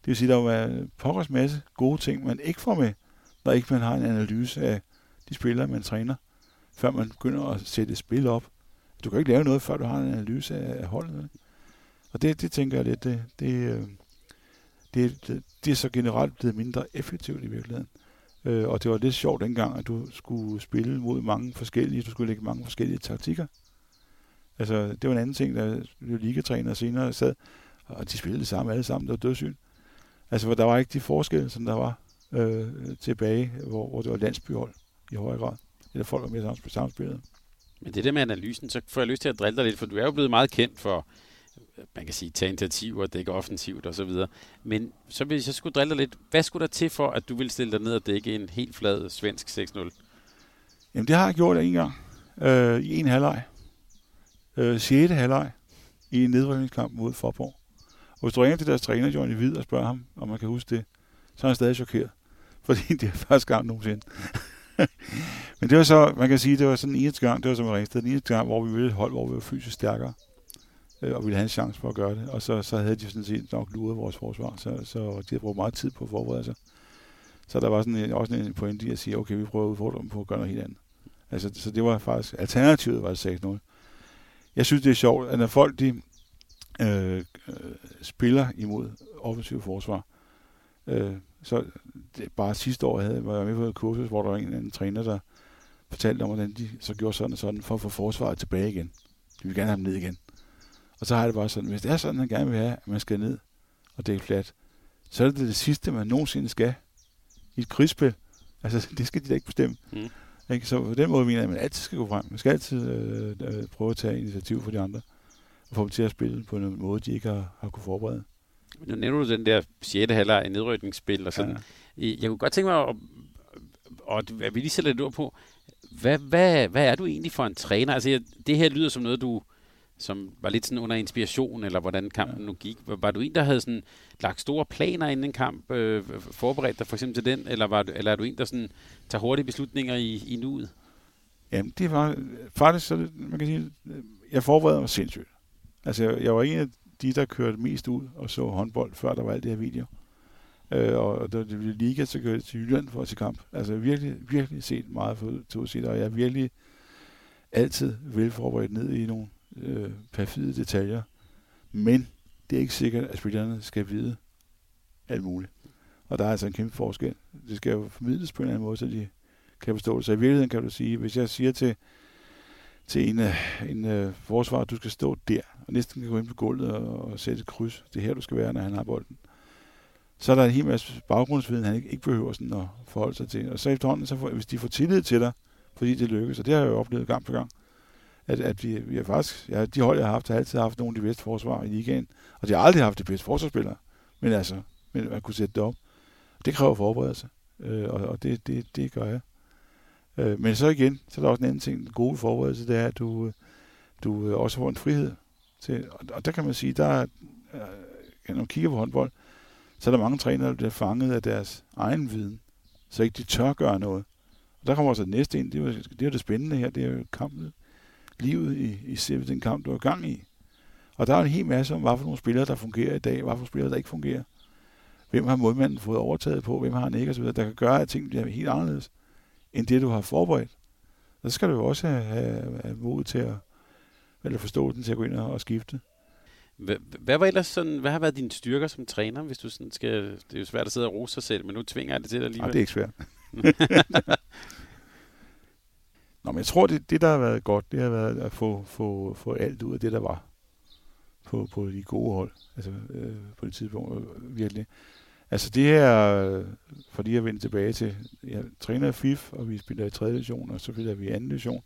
Det vil sige, at der er pokkers masse gode ting, man ikke får med, når ikke man har en analyse af de spillere, man træner, før man begynder at sætte spil op. Du kan ikke lave noget, før du har en analyse af, af holdet. Og det, det tænker jeg lidt, det, det, øh, det, det, det er så generelt blevet mindre effektivt i virkeligheden. Øh, og det var lidt sjovt dengang, at du skulle spille mod mange forskellige, du skulle lægge mange forskellige taktikker. Altså, det var en anden ting, der blev ligatræner senere sad, og de spillede det samme alle sammen, det var dødsyn. Altså, hvor der var ikke de forskelle, som der var øh, tilbage, hvor, hvor det var landsbyhold i højere grad. Eller folk var mere samspillet.
Men det der med analysen, så får jeg lyst til at drille dig lidt, for du er jo blevet meget kendt for man kan sige, tage initiativer, dække offensivt og så videre. Men så hvis jeg skulle drille dig lidt, hvad skulle der til for, at du ville stille dig ned og dække en helt flad svensk 6-0?
Jamen det har jeg gjort en gang. Øh, I en halvleg. Øh, 6. halvleg. I en nedrykningskamp mod Forborg. Og hvis du ringer til deres træner, Johnny Hvid, og spørger ham, om man kan huske det, så er han stadig chokeret. (laughs) Fordi det er første gang nogensinde. (laughs) Men det var så, man kan sige, det var sådan en eneste gang, det var som en Ringsted, en eneste gang, hvor vi ville et hold, hvor vi var fysisk stærkere øh, og ville have en chance for at gøre det. Og så, så havde de sådan set nok luret vores forsvar, så, så de havde brugt meget tid på at forberede sig. Så der var sådan en, også en pointe i at sige, okay, vi prøver at udfordre dem på at gøre noget helt andet. Altså, så det var faktisk, alternativet var det 6-0. Jeg synes, det er sjovt, at når folk de, øh, øh spiller imod offensiv forsvar, øh, så det, bare sidste år havde, var jeg med på et kursus, hvor der var en eller anden træner, der fortalte om, hvordan de så gjorde sådan og sådan, for at få forsvaret tilbage igen. De vil gerne have dem ned igen. Og så har det bare sådan, hvis det er sådan, man gerne vil have, at man skal ned og dække flat, så er det det sidste, man nogensinde skal i et krigsspil. Altså, (laughs) det skal de da ikke bestemme. Mm. Ikke? Så på den måde mener jeg, at man altid skal gå frem. Man skal altid øh, øh, prøve at tage initiativ for de andre, og få dem til at spille på en måde, de ikke har, har kunne forberede.
Nu nævner du den der 6. halvleg i nedrykningsspil og sådan. Ja. Jeg kunne godt tænke mig at, og at vi lige sætter lidt ord på, hvad, hvad, hvad er du egentlig for en træner? Altså, det her lyder som noget, du som var lidt sådan under inspiration, eller hvordan kampen ja. nu gik. Var, du en, der havde sådan lagt store planer inden en kamp, øh, forberedt dig for eksempel til den, eller, var du, eller er du en, der sådan tager hurtige beslutninger i, i nuet?
Jamen, det var faktisk, så man kan sige, jeg forberedte mig sindssygt. Altså, jeg, jeg var en af de, der kørte mest ud og så håndbold, før der var alt det her video. Øh, og da det blev liga, så kørte jeg til Jylland for at se kamp. Altså, virkelig, virkelig set meget for til og jeg er virkelig altid velforberedt ned i nogle øh, perfide detaljer. Men det er ikke sikkert, at spillerne skal vide alt muligt. Og der er altså en kæmpe forskel. Det skal jo formidles på en eller anden måde, så de kan forstå det. Så i virkeligheden kan du sige, hvis jeg siger til, til en, øh, en øh, uh, forsvar, du skal stå der, og næsten kan gå ind på gulvet og, og sætte et kryds. Det er her, du skal være, når han har bolden. Så er der en hel masse baggrundsviden, han ikke, ikke behøver sådan at forholde sig til. Og så efterhånden, så får, hvis de får tillid til dig, fordi det lykkes, og det har jeg jo oplevet gang på gang, at, at vi, vi har faktisk, ja, de hold, jeg har haft, har altid haft nogle af de bedste forsvar i ligaen, og de har aldrig haft de bedste forsvarsspillere, men altså, men man kunne sætte det op. Det kræver forberedelse, øh, og, og det, det, det gør jeg. Øh, men så igen, så er der også en anden ting, den gode forberedelse, det er, at du, øh, du øh, også får en frihed til, og, og der kan man sige, der er, øh, når man kigger på håndbold, så er der mange trænere, der bliver fanget af deres egen viden, så ikke de tør gøre noget. Og der kommer også det næste ind, det er jo det, er det spændende her, det er jo kampen livet i, i selve den kamp, du er gang i. Og der er en hel masse om, hvad for nogle spillere, der fungerer i dag, hvad for spillere, der ikke fungerer. hvem har målmanden fået overtaget på, hvem har han ikke osv., der kan gøre, at ting bliver helt anderledes, end det, du har forberedt. Så skal du jo også have, have, have mod til at, eller forståelsen til at gå ind og, og skifte.
Hvad, hvad var ellers sådan, hvad har været dine styrker som træner, hvis du sådan skal, det er jo svært at sidde og rose sig selv, men nu tvinger jeg det til dig alligevel.
Nej, det er ikke svært. (laughs) (laughs) Nå, men jeg tror, det, det der har været godt, det har været at få, få, få alt ud af det, der var på, på de gode hold, altså øh, på det tidspunkt øh, virkelig. Altså det her, fordi jeg vendte tilbage til, jeg træner i FIF, og vi spiller i 3. division, og så spiller vi i 2. division.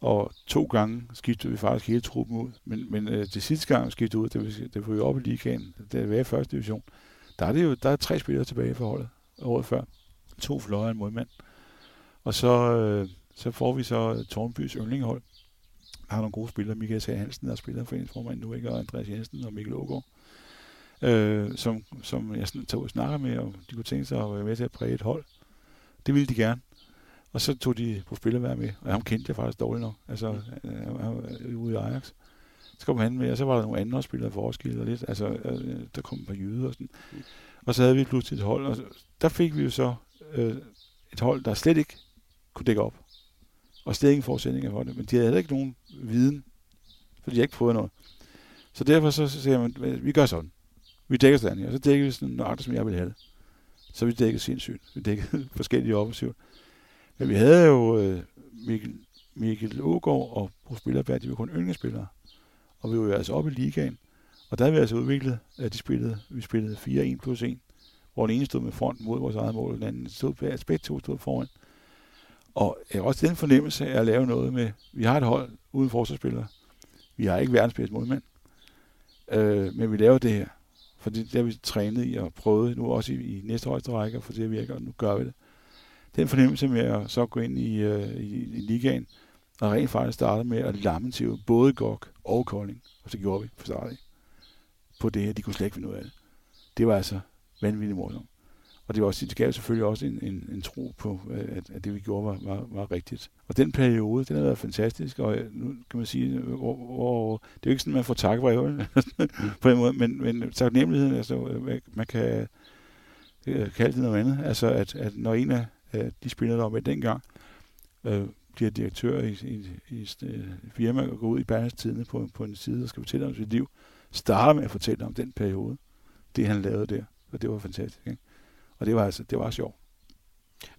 Og to gange skiftede vi faktisk hele truppen ud. Men, men øh, det sidste gang skiftede ud, det, det var jo op i ligaen, det var i første division. Der er, det jo, der er tre spillere tilbage for holdet året før. To fløje og en modmand. Og så, øh, så får vi så Tornbys yndlinghold. Der har nogle gode spillere. Michael Sager Hansen, der spiller foreningsformand nu, ikke? og Andreas Jensen og Mikkel Ågaard. Øh, som, som jeg tager ud og snakker med, og de kunne tænke sig at være med til at præge et hold. Det ville de gerne. Og så tog de på spillervær med, og ham kendte jeg faktisk dårligt nok. Altså, han var ude i Ajax. Så kom han med, og så var der nogle andre spillere for Roskilde, og lidt, altså, øh, der kom et par jyder og sådan. Og så havde vi pludselig et hold, og der fik vi jo så øh, et hold, der slet ikke kunne dække op. Og slet ingen forudsætninger for det, men de havde heller ikke nogen viden, for de har ikke fået noget. Så derfor så siger man, vi gør sådan. Vi dækker sådan og så dækker vi sådan nøjagtigt, som jeg vil have det. Så vi dækker sindssygt. Vi dækker (laughs) forskellige offensivt. Men vi havde jo øh, Mikkel, Mikkel Ågaard og Bruce Spillerberg, de var kun yndlingsspillere. Og vi var jo altså oppe i ligaen. Og der havde vi altså udviklet, at de spillede, vi spillede 4-1 plus 1, hvor den ene stod med front mod vores eget mål, og den anden stod, altså begge to stod foran. Og jeg har også den fornemmelse af at lave noget med, vi har et hold uden forsvarsspillere. Vi har ikke verdens bedste modmand. Øh, men vi laver det her. For det, det har vi trænet i og prøvet nu også i, i næste højeste række, for det virker, og nu gør vi det den fornemmelse med at så gå ind i, øh, i, i ligaen, og rent faktisk starte med at lamme til både Gok og Kolding. Og så gjorde vi for starten på det her. De kunne slet ikke finde ud af det. Det var altså vanvittigt morsomt. Og det, var også, det gav selvfølgelig også en, en, en tro på, øh, at, at det vi gjorde var, var, var rigtigt. Og den periode, den har været fantastisk, og øh, nu kan man sige, øh, hvor, hvor, det er jo ikke sådan, at man får takbreve (laughs) på en måde, men, men taknemmeligheden, altså, man kan kalde det noget andet. Altså, at, at når en af de spillere, der var med dengang, øh, bliver direktør i, i, i et firma og går ud i Bergens på, på en side og skal fortælle om sit liv, starter med at fortælle om den periode, det han lavede der. Og det var fantastisk. Ikke? Og det var altså, det var sjovt.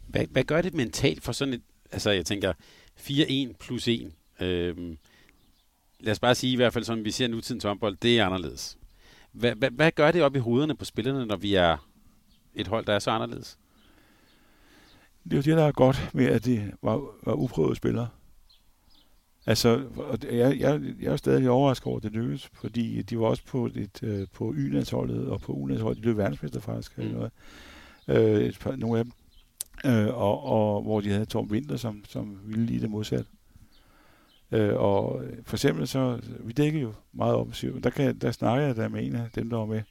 Hvad, hvad gør det mentalt for sådan et, altså jeg tænker, 4-1 plus 1, øhm, lad os bare sige i hvert fald, som vi ser nutidens håndbold, det er anderledes. Hvad, hvad, hvad gør det op i hovederne på spillerne, når vi er et hold, der er så anderledes?
det er jo det, der er godt med, at de var, var uprøvede spillere. Altså, jeg, jeg, jeg er stadig overrasket over, at det lykkedes, fordi de var også på, et, øh, på Y-landsholdet og på U-landsholdet. De blev verdensmester faktisk. Mm. Eller, øh, et par, nogle af dem. Øh, og, og, hvor de havde Torm Winter, som, som ville lige det modsatte. Øh, og for eksempel så, vi dækker jo meget offensivt. Der, kan, der snakker jeg der med en af dem, der var med,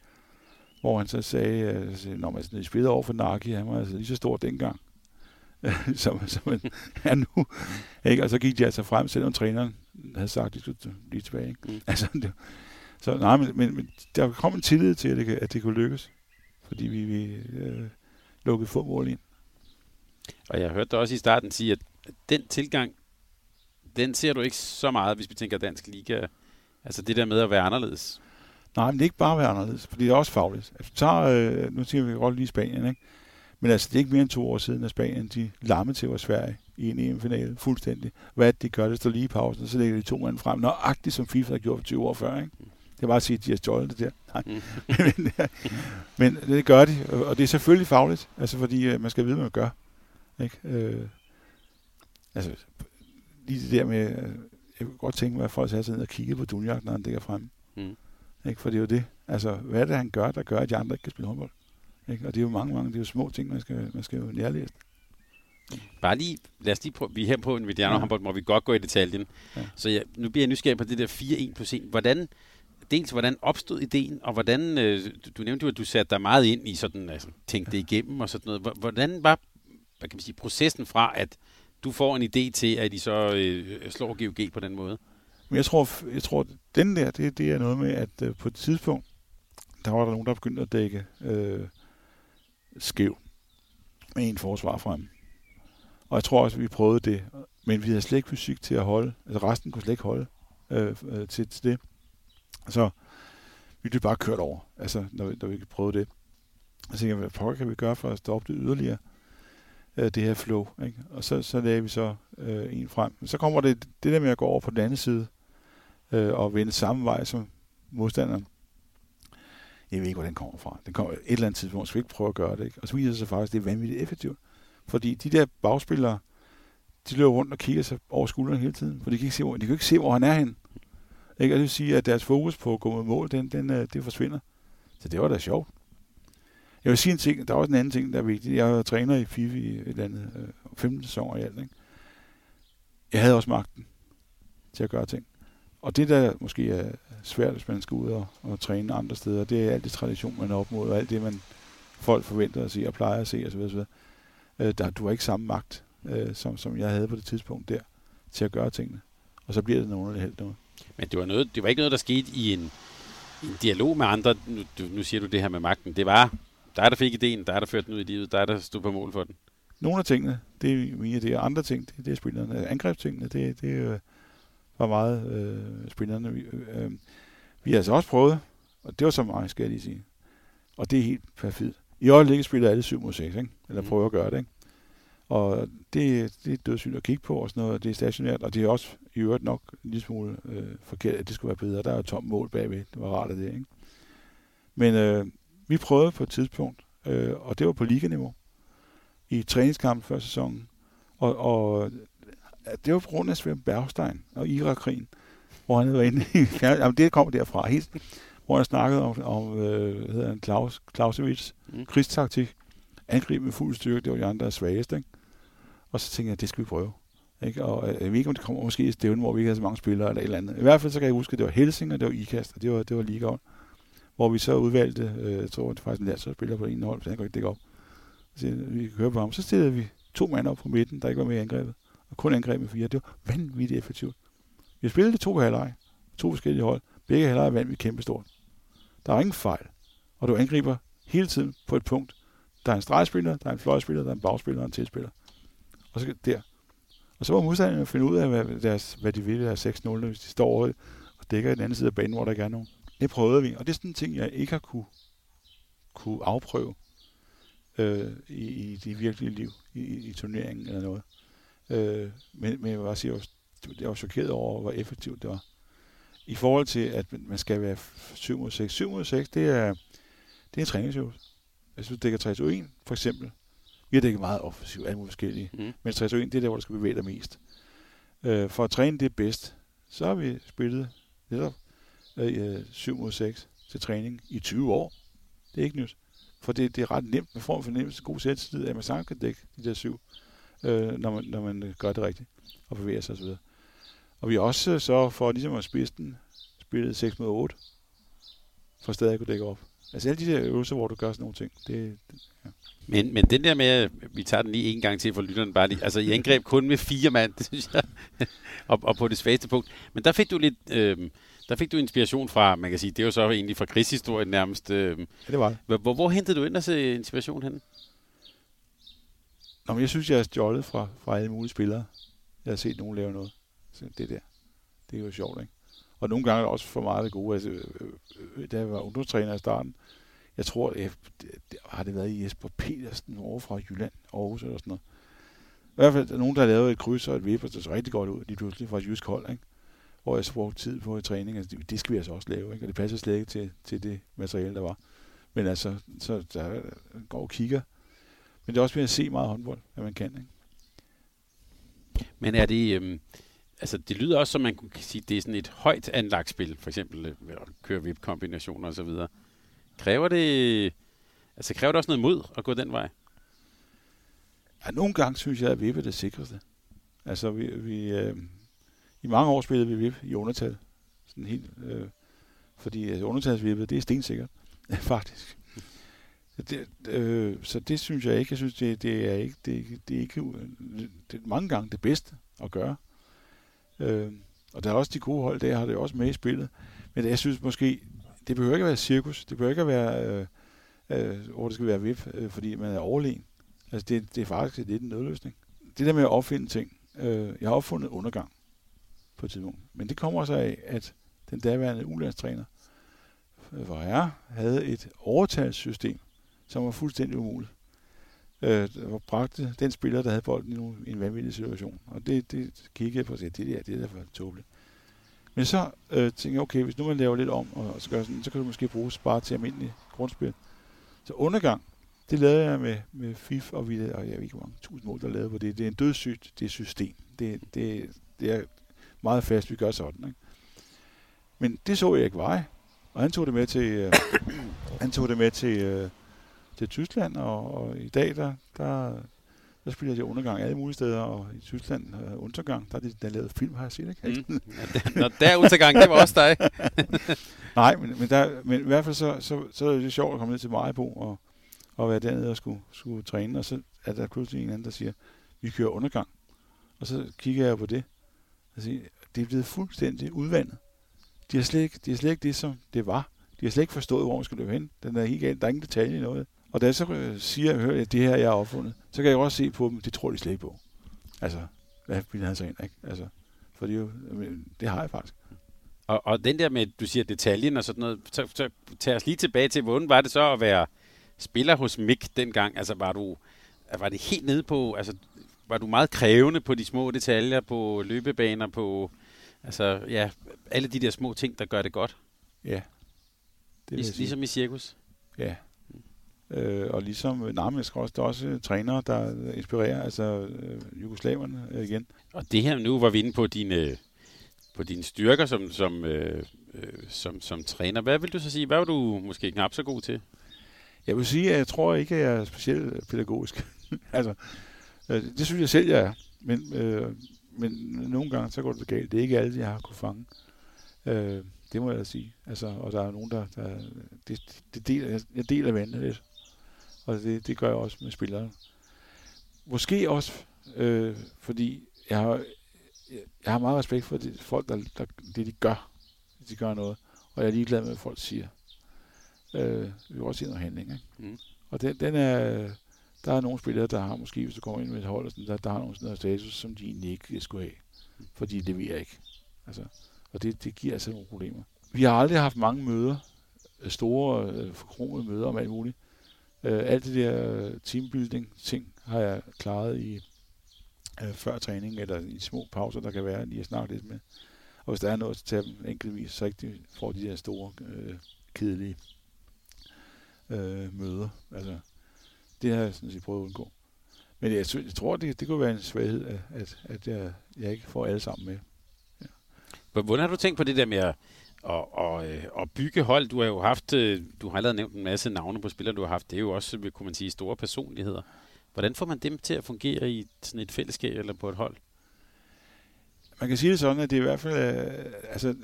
hvor han så sagde, at når man spillede over for Naki, han var altså lige så stor dengang. (laughs) som, som man (laughs) er nu. Ikke? Og så gik de altså frem, selvom træneren havde sagt, at de skulle blive tilbage. Ikke? Mm. Altså, det, så nej, men, men, men der kom en tillid til, at det, at det kunne lykkes, fordi vi, vi øh, lukkede få mål ind.
Og jeg hørte dig også i starten sige, at den tilgang, den ser du ikke så meget, hvis vi tænker dansk liga. Altså det der med at være anderledes.
Nej, men det er ikke bare at være anderledes, fordi det er også fagligt. Altså, tager, øh, nu siger vi godt lige Spanien, ikke? Men altså, det er ikke mere end to år siden, at Spanien de lamme til vores Sverige i en EM-finale fuldstændig. Hvad de gør, det står lige i pausen, og så lægger de to mand frem, nøjagtigt som FIFA har gjort for 20 år før. Ikke? Det var at sige, at de har stjålet det der. Nej. Mm. (laughs) men, men det gør de, og det er selvfølgelig fagligt, altså fordi øh, man skal vide, hvad man gør. Ikke? Øh, altså, lige det der med, øh, jeg kunne godt tænke mig, at folk satte sig ned og kiggede på Dunjak, når han dækker frem. Mm. Ikke? For det er jo det. Altså, hvad er det, han gør, der gør, at de andre ikke kan spille håndbold? Ikke? Og det er jo mange, mange det er jo små ting, man skal, man skal jo nærlæse.
Bare lige, lad os lige prøve, vi er her på en Mediano ja. håndbold, hvor vi godt går i detaljen. Ja. Så ja, nu bliver jeg nysgerrig på det der 4-1 plus 1. Hvordan, dels hvordan opstod ideen, og hvordan, øh, du nævnte jo, at du satte dig meget ind i sådan, altså, tænkte det igennem og sådan noget. Hvordan var, hvad kan man sige, processen fra, at du får en idé til, at I så øh, slår GOG på den måde?
Men jeg tror, jeg tror den der, det, det er noget med, at øh, på et tidspunkt, der var der nogen, der begyndte at dække øh, skæv med en forsvar frem. Og jeg tror også, at vi prøvede det, men vi havde slet ikke fysik til at holde. Altså resten kunne slet ikke holde øh, øh, til, til det. Så vi blev bare kørt over, altså, når, vi, når vi prøvede det. Og så tænkte jeg, hvad kan vi gøre for at stoppe det yderligere, øh, det her flow. Ikke? Og så, så lagde vi så øh, en frem. Men så kommer det, det der med at gå over på den anden side, øh, og vende samme vej som modstanderen. Jeg ved ikke, hvor den kommer fra. Den kommer et eller andet tidspunkt, så vi ikke prøve at gøre det. Ikke? Og så viser det sig faktisk, at det er vanvittigt effektivt. Fordi de der bagspillere, de løber rundt og kigger sig over skulderen hele tiden, for de kan ikke se, hvor, de kan ikke se, hvor han er hen. Ikke? Og det vil sige, at deres fokus på at gå med mål, den, den, øh, det forsvinder. Så det var da sjovt. Jeg vil sige en ting, der er også en anden ting, der er vigtig. Jeg er træner i FIFA i et eller andet øh, 15 sæsoner i alt. Ikke? Jeg havde også magten til at gøre ting. Og det, der måske er svært, hvis man skal ud og, og træne andre steder, det er alt det tradition, man er op mod, og alt det, man folk forventer at se og plejer at se osv. osv. Øh, der, du har ikke samme magt, øh, som, som jeg havde på det tidspunkt der, til at gøre tingene. Og så bliver det noget underligt helt noget.
Men det var, noget, det var ikke noget, der skete i en, en dialog med andre. Nu, du, nu siger du det her med magten. Det var der, der fik ideen, der, der førte den ud i livet, der, der stod på mål for den.
Nogle af tingene, det er mine det er andre ting, det, det er spillerne. Angrebstingene, det, det øh, var meget øh, spillerne. Vi, øh, vi har altså også prøvet, og det var så meget, skal jeg lige sige. Og det er helt perfekt. I øjeblikket spiller alle 7 mod 6, ikke? eller mm. prøver at gøre det. Ikke? Og det, det er dødssygt at kigge på og sådan noget, det er stationært, og det er også i øvrigt nok en lille smule øh, forkert, at det skulle være bedre. Der er jo tom mål bagved, det var rart af det, ikke? Men øh, vi prøvede på et tidspunkt, øh, og det var på liganiveau, i træningskampen før sæsonen, og, og det var på grund af Svend Bergstein og Irak-krigen, hvor han var inde i (laughs) Jamen, det kom derfra, helt, hvor han snakkede om, om øh, hvad hedder han, Klaus, Clausewitz mm. krigstaktik, angreb med fuld styrke, det var de andre svageste, ikke? Og så tænkte jeg, det skal vi prøve. Ikke? Og øh, jeg ved ikke, om det kommer måske i stævne, hvor vi ikke har så mange spillere eller et eller andet. I hvert fald så kan jeg huske, at det var Helsing, og det var IKAST, og det var, det var Ligaen. Hvor vi så udvalgte, øh, jeg tror, det var faktisk en landsholdsspiller på en hold, så han kunne ikke dække op. Så vi kan høre på ham. Så stillede vi to mand op på midten, der ikke var med i angrebet. Og kun angreb med fire. Det var vanvittigt effektivt. Vi spillede to halvleg. To forskellige hold. Begge halvleg vandt vi kæmpestort. Der er ingen fejl. Og du angriber hele tiden på et punkt. Der er en stregspiller, der er en fløjspiller, der er en bagspiller og en tilspiller. Og så der. Og så var modstanderne at finde ud af, hvad, deres, hvad de vil der 6-0, hvis de står over og dækker i den anden side af banen, hvor der ikke er nogen. Det prøvede vi, og det er sådan en ting, jeg ikke har kunne, kunne afprøve øh, i, i det virkelige liv, i, i turneringen eller noget. Øh, men, men jeg vil sige, jeg var chokeret over, hvor effektivt det var. I forhold til, at man skal være 7 mod 6. 7 mod 6, det er, det er en træningsøvelse. Altså, jeg synes, du dækker 3 1 for eksempel. Vi har dækket meget offensivt, alle mulige forskellige. Mm. Men 3 1 det er der, hvor du skal bevæge dig mest. Øh, for at træne det bedst, så har vi spillet netop øh, 7 mod 6 til træning i 20 år. Det er ikke nyt. For det, det er ret nemt. Man får en fornemmelse god selvtillid, at man sagtens kan dække de der syv, øh, når, man, når man gør det rigtigt og bevæger sig osv. Og vi har også så for ligesom at spidse den, spillet 6 mod 8, for stadig at kunne dække op. Altså alle de der øvelser, hvor du gør sådan nogle ting, det, det.
Men, men den der med, vi tager den lige en gang til for lytteren bare lige, altså i angreb kun med fire mand, (laughs) det synes jeg, og, og på det svageste punkt. Men der fik du lidt, øh, der fik du inspiration fra, man kan sige, det er jo så egentlig fra krigshistorien nærmest. Øh,
ja, det var det.
Hvor, hvor, hvor hentede du ind se inspiration hen?
Nå, men jeg synes, jeg har stjålet fra, fra alle mulige spillere. Jeg har set nogen lave noget. Så det der, det er jo sjovt, ikke? Og nogle gange er det også for meget det gode. Altså, øh, øh, da jeg var ungdomstræner i starten, jeg tror, jeg, det, har det været Jesper Petersen over fra Jylland, Aarhus eller sådan noget. I hvert fald er nogen, der har lavet et kryds og et vipper, der så rigtig godt ud, de pludselig fra et jysk hold, ikke? hvor jeg så brugte tid på i træning. Altså, det, det skal vi altså også lave, ikke? og det passer slet ikke til, til det materiale, der var. Men altså, så der går og kigger. Men det er også ved at se meget håndbold, at man kan. Ikke?
Men er det... Øhm, altså, det lyder også, som man kunne sige, det er sådan et højt anlagt spil, for eksempel øh, at køre VIP-kombinationer og så videre. Kræver det... Altså, kræver det også noget mod at gå den vej?
Ja, nogle gange synes jeg, at VIP er det sikreste. Altså, vi, vi, øh, i mange år spillede vi VIP i undertal. Sådan helt, øh, fordi altså, undertalsvippet, det er stensikkert, (laughs) faktisk. Det, øh, så det synes jeg ikke. Jeg synes, det, det er ikke, det, det er ikke det er mange gange det bedste at gøre. Øh, og der er også de gode hold, der har det også med i spillet. Men jeg synes måske, det behøver ikke at være cirkus. Det behøver ikke at være, øh, øh, hvor det skal være VIP, øh, fordi man er overlegen. Altså, det, det er faktisk lidt en nødløsning. Det der med at opfinde ting. Øh, jeg har opfundet undergang på et tidspunkt. Men det kommer så af, at den daværende ulandstræner, øh, hvor jeg havde et overtalssystem, som var fuldstændig umuligt. Øh, hvor bragte den spiller, der havde bolden i en vanvittig situation. Og det, det kiggede jeg på og sagde, det der, det er da for tåbeligt. Men så øh, tænkte jeg, okay, hvis nu man laver lidt om, og så, gør sådan, så kan du måske bruges bare til almindelig grundspil. Så undergang, det lavede jeg med, med FIF, og, vi, og jeg ved ikke, hvor mange tusind mål, der lavede på det. Det er en dødssygt, det er system. Det, det, det er meget fast, vi gør sådan. Ikke? Men det så jeg ikke vej. Og han tog det med til, øh, (coughs) han tog det med til, øh, til Tyskland, og, og i dag, der, der, der spiller de undergang alle mulige steder, og i Tyskland uh, undergang, der er de, der lavet film, har jeg set, ikke?
Mm. (laughs) Når der er undergang, det var også dig. (laughs)
Nej, men, men, der, men i hvert fald så, så, så er det sjovt at komme ned til Majbo og, og være dernede og skulle, skulle træne, og så er der pludselig en anden, der siger, vi kører undergang. Og så kigger jeg på det, og siger, det er blevet fuldstændig udvandet. De har, slet ikke, de har slet ikke det, som det var. De har slet ikke forstået, hvor man skal løbe hen. Den er helt galt. Der er ingen detalje i noget. Og da jeg så øh, siger, hører, at det her, jeg har opfundet, så kan jeg også se på dem, det tror de slet ikke på. Altså, hvad vil han så ind, ikke? Altså, for det, jo, det har jeg faktisk.
Og, og den der med, du siger detaljen og sådan noget, så, så tag os lige tilbage til, hvordan var det så at være spiller hos Mik dengang? Altså, var du var det helt nede på, altså, var du meget krævende på de små detaljer, på løbebaner, på, altså, ja, alle de der små ting, der gør det godt?
Ja.
Det Lig, ligesom i cirkus?
Ja. Øh, og ligesom Narmesk også, der er også trænere, der inspirerer, altså øh, jugoslaverne øh, igen.
Og det her, nu var vi inde på dine, på dine styrker som, som, øh, øh, som, som træner. Hvad vil du så sige, hvad var du måske knap så god til?
Jeg vil sige, at jeg tror ikke, at jeg er specielt pædagogisk. (laughs) altså, øh, det synes jeg selv, jeg er. Men, øh, men nogle gange, så går det galt. Det er ikke alle, jeg har kunne fange. Øh, det må jeg da sige. Altså, og der er nogen, der... der det, det deler, jeg deler vandet lidt. Og det, det gør jeg også med spillere. Måske også, øh, fordi jeg har, jeg har meget respekt for det, folk, der, der, det de gør. De gør noget. Og jeg er ligeglad med, hvad folk siger. Øh, vi vil også se noget handling. Ikke? Mm. Og den, den er, der er nogle spillere, der har måske, hvis du kommer ind med et hold, sådan, der, der har nogle sådan noget status, som de egentlig ikke skulle have. For de leverer ikke. Altså, og det, det giver altså nogle problemer. Vi har aldrig haft mange møder, store, øh, forkromede møder om alt muligt. Øh, alt det der øh, teambuilding ting har jeg klaret i øh, før træning, eller i små pauser, der kan være lige at snakke lidt med. Og hvis der er noget, så tager dem enkeltvis, så ikke de får de der store, øh, kedelige øh, møder. Altså, det har jeg sådan set prøvet at undgå. Men jeg, jeg tror, det, det kunne være en svaghed, at, at, at jeg, jeg ikke får alle sammen med.
Ja. Hvordan har du tænkt på det der med at og, og, øh, og bygge hold. Du har jo haft, øh, du har allerede nævnt en masse navne på spillere, du har haft. Det er jo også, kunne man sige, store personligheder. Hvordan får man dem til at fungere i sådan et fællesskab eller på et hold?
Man kan sige det sådan, at det er i hvert fald, øh, altså,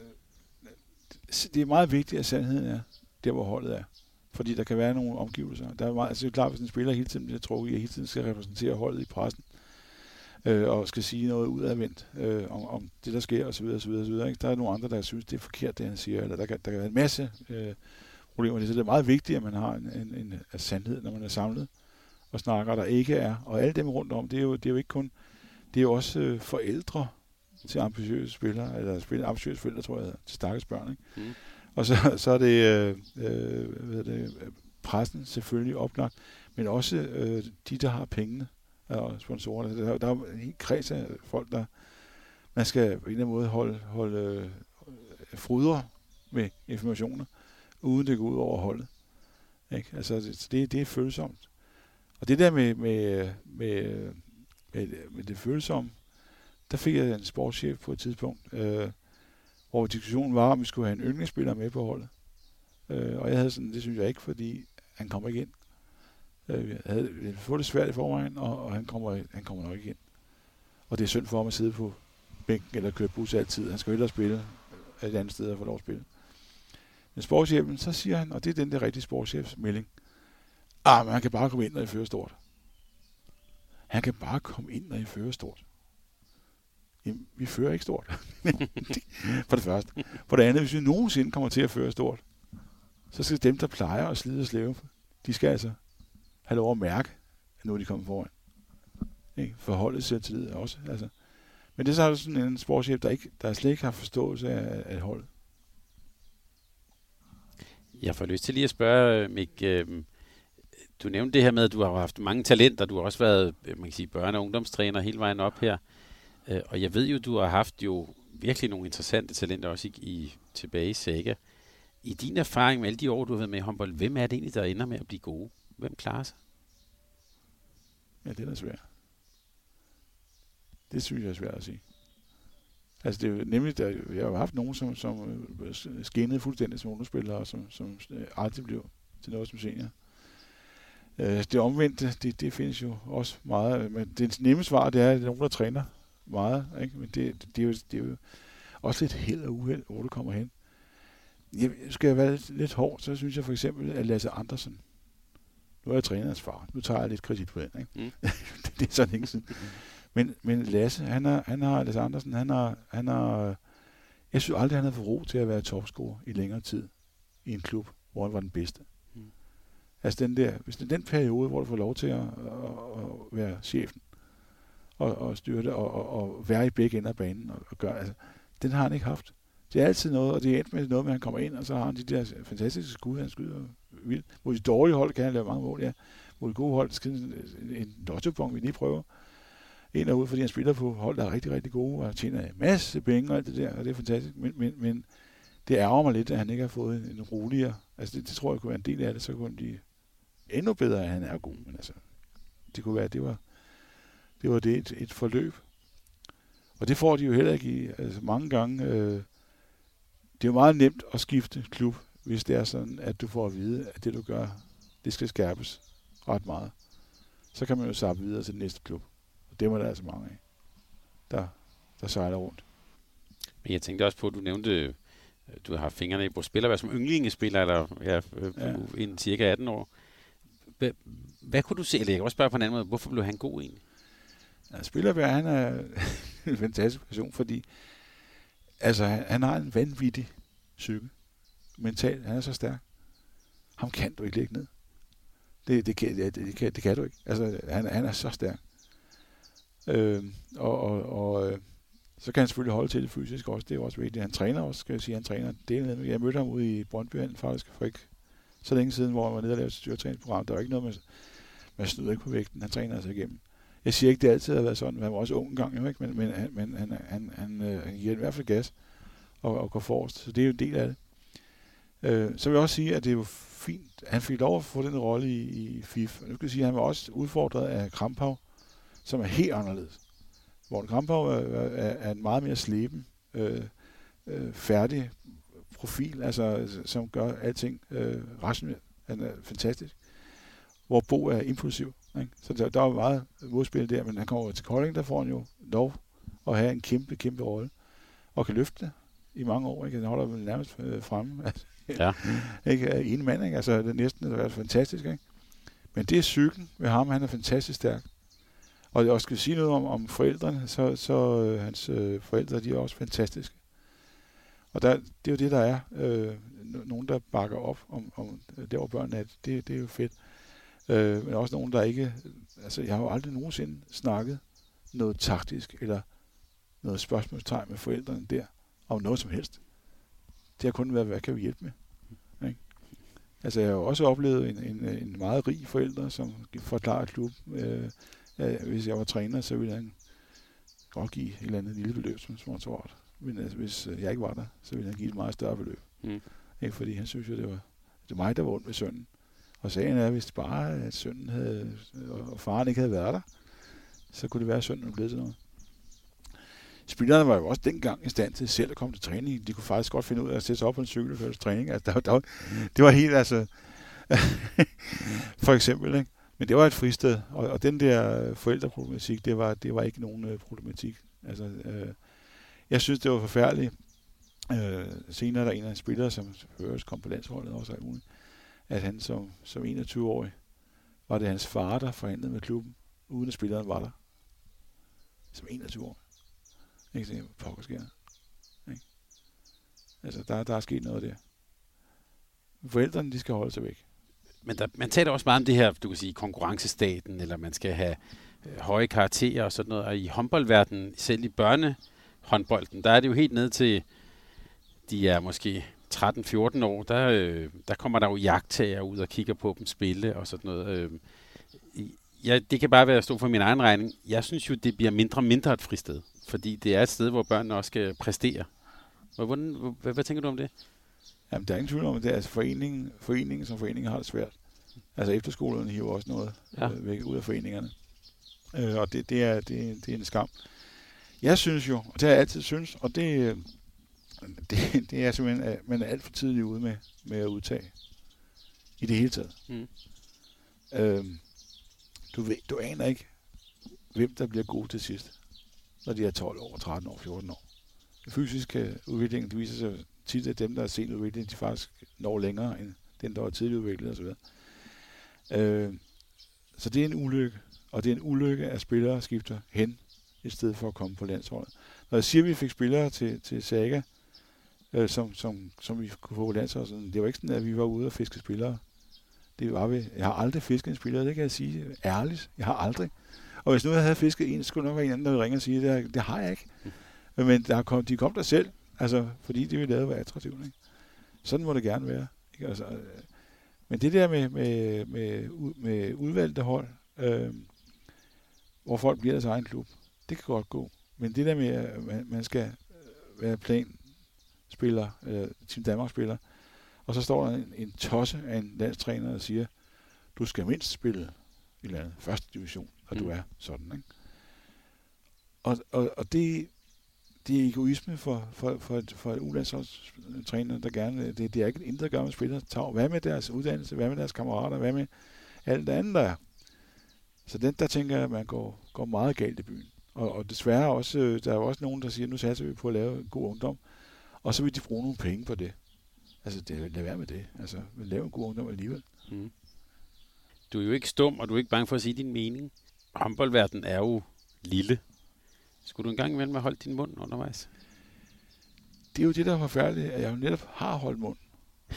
det er meget vigtigt, at sandheden er der, hvor holdet er. Fordi der kan være nogle omgivelser. Der er meget, altså det er klart, hvis en spiller hele tiden bliver trukket i, hele tiden skal repræsentere holdet i pressen, øh, og skal sige noget udadvendt øh, om, om det, der sker, osv. osv., osv. Ikke? Der er nogle andre, der synes, det er forkert, det han siger, eller der kan, der kan være en masse øh, problemer. Så det er meget vigtigt, at man har en, en, en, sandhed, når man er samlet og snakker, der ikke er. Og alle dem rundt om, det er jo, det er jo ikke kun, det er jo også øh, forældre til ambitiøse spillere, eller spiller, ambitiøse forældre, tror jeg, til stakkels børn. Ikke? Mm. Og så, så er det, øh, øh, hvad er det pressen selvfølgelig oplagt, men også øh, de, der har pengene og sponsorer. Der, der er en helt kreds af folk, der man skal på en eller anden måde holde, holde øh, med informationer, uden det går ud over holdet. Ikke? Altså, det, det, det er følsomt. Og det der med, med, med, med, med det følsomme, der fik jeg en sportschef på et tidspunkt, øh, hvor diskussionen var, om vi skulle have en yndlingsspiller med på holdet. Øh, og jeg havde sådan, det synes jeg ikke, fordi han kommer ikke ind. Øh, havde jeg fået det svært i forvejen, og, og han, kommer, han kommer nok ikke ind. Og det er synd for ham at sidde på bænken eller køre bus altid. Han skal jo hellere spille et andet sted og få lov at spille. Men sportschefen, så siger han, og det er den der rigtige sportschefs melding, ah, men han kan bare komme ind, når I fører stort. Han kan bare komme ind, når I fører stort. Jamen, vi fører ikke stort. (laughs) for det første. For det andet, hvis vi nogensinde kommer til at føre stort, så skal dem, der plejer at slide og slæve de skal altså have lov at mærke, at nu er de kommet foran. Ikke? Forholdet sig til det også. Altså. Men det er så sådan en sportschef, der, ikke, der slet ikke har forståelse af, af holdet.
Jeg får lyst til lige at spørge, øh, Mik, øh, du nævnte det her med, at du har haft mange talenter, du har også været øh, man kan sige, børne- og ungdomstræner hele vejen op her. Øh, og jeg ved jo, du har haft jo virkelig nogle interessante talenter også i, i tilbage i Saga. I din erfaring med alle de år, du har været med i håndbold, hvem er det egentlig, der ender med at blive gode? Hvem klarer sig?
Ja, det er da svært. Det synes jeg er svært at sige. Altså det er nemlig, der, jeg har haft nogen, som, som øh, skinnede fuldstændig som underspillere, som, som øh, aldrig blev til noget som senior. Øh, det omvendte, det, det findes jo også meget, men det nemme svar, det er, at det er nogen, der træner meget, ikke? men det, det, det, er jo, det er jo også lidt held og uheld, hvor du kommer hen. Jeg, skal jeg være lidt, lidt hård, så synes jeg for eksempel, at Lasse Andersen, nu er jeg trænerens far, nu tager jeg lidt kredit på den, ikke? Mm. (laughs) det, er sådan ikke sådan. Men, men Lasse, han har, han har, Lasse Andersen, han har, han har, jeg synes aldrig, han har fået ro til at være topscorer i længere tid i en klub, hvor han var den bedste. Mm. Altså den der, hvis det er den periode, hvor du får lov til at, at, at være chefen, og, og styre det, og, og, og være i begge ender af banen, og, og gøre, altså, den har han ikke haft. Det er altid noget, og det er endt med noget med, at han kommer ind, og så har han de der fantastiske skud, han skyder vildt. Mod de dårlige hold kan han lave mange mål, ja. Mod de gode hold, skal en, en vi lige prøver ind og ud, fordi han spiller på hold, der er rigtig, rigtig gode, og tjener en masse penge og alt det der, og det er fantastisk. Men, men, men det ærger mig lidt, at han ikke har fået en, en roligere, altså det, det, tror jeg kunne være en del af det, så kunne han blive endnu bedre, at han er god, men altså, det kunne være, at det var, det var det et, et forløb. Og det får de jo heller ikke i, altså mange gange, øh, det er jo meget nemt at skifte klub, hvis det er sådan, at du får at vide, at det du gør, det skal skærpes ret meget. Så kan man jo sappe videre til den næste klub. Det var der altså mange af, der, der sejler rundt.
Men jeg tænkte også på, at du nævnte, øh, du har fingrene i på spiller, som yndlingespiller, eller ja, øh, ja. inden cirka 18 år. Hvad, hvad kunne du se, eller jeg kan også spørge på en anden måde, hvorfor blev han god egentlig?
Ja, Spillerberg, han er (laughs) en fantastisk person, fordi altså, han, han har en vanvittig psyke. Mentalt, han er så stærk. Ham kan du ikke lægge ned. Det, det, kan, det, det, kan, det kan du ikke. Altså, han, han er så stærk. Øh, og og, og øh, så kan han selvfølgelig holde til det fysisk også. Det er også vigtigt. Han træner også, skal jeg sige. Han træner det. Jeg mødte ham ude i Brøndby faktisk for ikke så længe siden, hvor han var nede og lavede et styrtræningsprogram. Der var ikke noget med, med snyder ikke på vægten. Han træner altså igennem. Jeg siger ikke, det altid har været sådan. Han var også ung gang, jo, ikke? men, men, han, men han, han, han, øh, han giver i hvert fald gas og, og går forrest. Så det er jo en del af det. Øh, så vil jeg også sige, at det er jo fint. Han fik lov at få den rolle i, i FIF. Nu skal jeg sige, at han var også udfordret af Krampau, som er helt anderledes. Hvor Krampau er, er, er en meget mere sleben, øh, øh, færdig profil, altså, som gør alting øh, rationelt. Han er fantastisk. Hvor Bo er impulsiv. Ikke? Så der, der var meget modspil der, men han kommer til Kolding, der får han jo lov at have en kæmpe, kæmpe rolle. Og kan løfte det i mange år. Ikke? Han holder vel nærmest øh, fremme ja. (laughs) ikke? En mand, ikke? Altså, det er næsten det er fantastisk. Ikke? Men det er cyklen ved ham. Han er fantastisk stærk. Og jeg skal sige noget om, om forældrene, så, så øh, hans øh, forældre, de er også fantastiske. Og der, det er jo det, der er. Øh, nogen, der bakker op om, om øh, der, hvor børnene er. Det, det er jo fedt. Øh, men også nogen, der ikke... Altså, jeg har jo aldrig nogensinde snakket noget taktisk, eller noget spørgsmålstegn med forældrene der, om noget som helst. Det har kun været, hvad kan vi hjælpe med? Ikke? Altså, jeg har også oplevet en, en, en meget rig forælder, som forklarer klub, øh, at hvis jeg var træner, så ville han godt give et eller andet lille beløb som sponsorat. Men altså, hvis jeg ikke var der, så ville han give et meget større beløb. Mm. Ikke, fordi han synes jo, det var, det var mig, der var ondt med sønnen. Og sagen er, hvis bare at sønnen havde, og faren ikke havde været der, så kunne det være, at sønnen blev til noget. Spillerne var jo også dengang i stand til selv at komme til træning. De kunne faktisk godt finde ud af at sætte sig op på en cykel og træning. Altså, der, der, det var helt altså... (laughs) for eksempel, ikke? Men det var et fristed, og, og den der forældreproblematik, det var, det var ikke nogen øh, problematik. Altså, øh, jeg synes, det var forfærdeligt. Øh, senere er der en af de spillere, som høres kom på landsholdet også, alt muligt, at han som, som 21-årig, var det hans far, der forhandlede med klubben, uden at spilleren var der. Som 21 år. Ikke så pokker sker. Ikke? Altså, der, der er sket noget der. Forældrene, de skal holde sig væk.
men der, man taler også meget om det her, du kan sige, konkurrencestaten, eller man skal have øh, høje karakterer og sådan noget. Og i håndboldverdenen, selv i børnehåndbolden, der er det jo helt ned til, de er måske 13-14 år, der, øh, der kommer der jo jagttager ud og kigger på dem spille og sådan noget. Øh, jeg, det kan bare være at stå for min egen regning. Jeg synes jo, det bliver mindre og mindre et fristed, fordi det er et sted, hvor børnene også skal præstere. Hvordan, hvad, hvad tænker du om det?
Jamen, der er ingen tvivl om, at det er altså foreningen, foreningen som foreningen har det svært. Altså efterskolerne hiver også noget ja. øh, væk ud af foreningerne. Øh, og det, det, er, det, det er en skam. Jeg synes jo, og det har jeg altid synes, og det, (laughs) det, det er simpelthen, at man er alt for tidligt ude med, med at udtage. I det hele taget. Mm. Øhm, du, ved, du aner ikke, hvem der bliver god til sidst, når de er 12 år, 13 år, 14 år. Den fysiske udvikling, det viser sig tit, at dem, der er sent udviklet, de faktisk når længere end den, der er tidligt udviklet osv. Øh, så det er en ulykke, og det er en ulykke, at spillere skifter hen, i stedet for at komme på landsholdet. Når jeg siger, at vi fik spillere til, til Saga, øh, som, som, som vi kunne få på landsholdet, det var ikke sådan, at vi var ude og fiske spillere. Det var vi. Jeg har aldrig fisket en spiller, det kan jeg sige ærligt. Jeg har aldrig. Og hvis nu jeg havde fisket en, så skulle nok være en anden, der ville ringe og sige, det, det har jeg ikke. Men der kom, de kom der selv, altså, fordi det ville lave være attraktivt. Ikke? Sådan må det gerne være. Ikke? Altså, øh, men det der med, med, med, med udvalgte hold, øh, hvor folk bliver deres egen klub, det kan godt gå. Men det der med, at man, man skal øh, være planspiller, eller Team Danmark spiller, og så står der en, en tosse af en landstræner, og siger, du skal mindst spille i landet, første division, og mm. du er sådan, ikke? Og, og, og det, det er egoisme for, for, for, et, for et ulandsholdstræner, der gerne, det, det er ikke et indre gammel spiller, tager, hvad med deres uddannelse, hvad med deres kammerater, hvad med alt det andet, der er. Så den, der tænker jeg, at man går, går meget galt i byen. Og, og desværre også, øh, der er også nogen, der siger, nu satser vi på at lave en god ungdom, og så vil de bruge nogle penge på det. Altså, det, lad være med det. Altså, lave en god ungdom alligevel. Mm.
Du er jo ikke stum, og du er ikke bange for at sige din mening. Håndboldverdenen er jo lille. Skulle du engang imellem have holdt din mund undervejs?
Det er jo det, der er forfærdeligt, at jeg jo netop har holdt mund.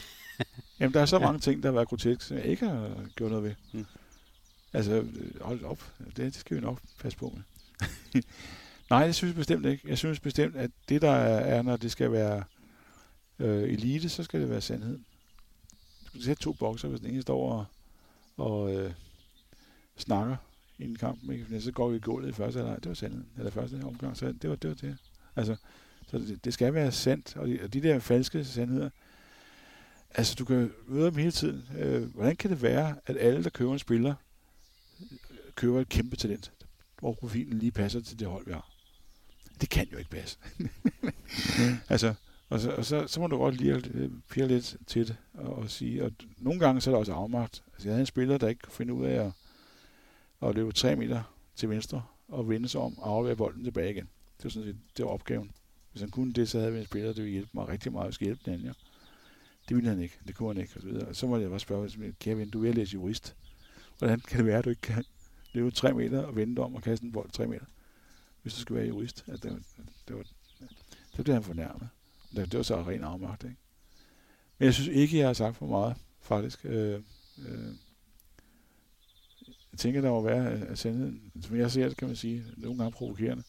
(laughs) Jamen, der er så ja. mange ting, der har været grotesk, som jeg ikke har gjort noget ved. Mm. Altså, hold op. Det, det skal vi nok passe på med. (laughs) Nej, det synes jeg bestemt ikke. Jeg synes bestemt, at det, der er, når det skal være øh, elite, så skal det være sandheden. Du skal sætte to bokser, hvis den ene står og, og øh, snakker en kamp, ikke? så går vi i gulvet i første halvleg. Det var sandheden. Eller første omgang, så det var det. Var det. Altså, så det, det skal være sandt. Og de, og de der falske sandheder, altså du kan møde dem hele tiden. Øh, hvordan kan det være, at alle, der køber en spiller, køber et kæmpe talent, hvor profilen lige passer til det hold, vi har? Det kan jo ikke passe. (laughs) altså, og så, og så, så må du godt lige pille lidt til det og, og sige, og nogle gange så er der også afmagt. Altså, jeg havde en spiller, der ikke kunne finde ud af at, og løbe tre meter til venstre og vende sig om og aflevere bolden tilbage igen. Det var sådan set, det var opgaven. Hvis han kunne det, så havde vi en spiller, der ville hjælpe mig rigtig meget. Vi skal hjælpe den anden, ja. Det ville han ikke. Det kunne han ikke. Og så, videre. Og så må jeg bare spørge, Kevin, du er ved at læse jurist. Hvordan kan det være, at du ikke kan løbe tre meter og vende om og kaste en bold tre meter? Hvis du skal være jurist. Altså, det, var, det, var, det blev han fornærmet. Det, det var så ren afmagt, ikke? Men jeg synes ikke, jeg har sagt for meget, faktisk. Øh, øh, jeg tænker, der må være at sandheden, som jeg ser det, kan man sige, nogle gange provokerende.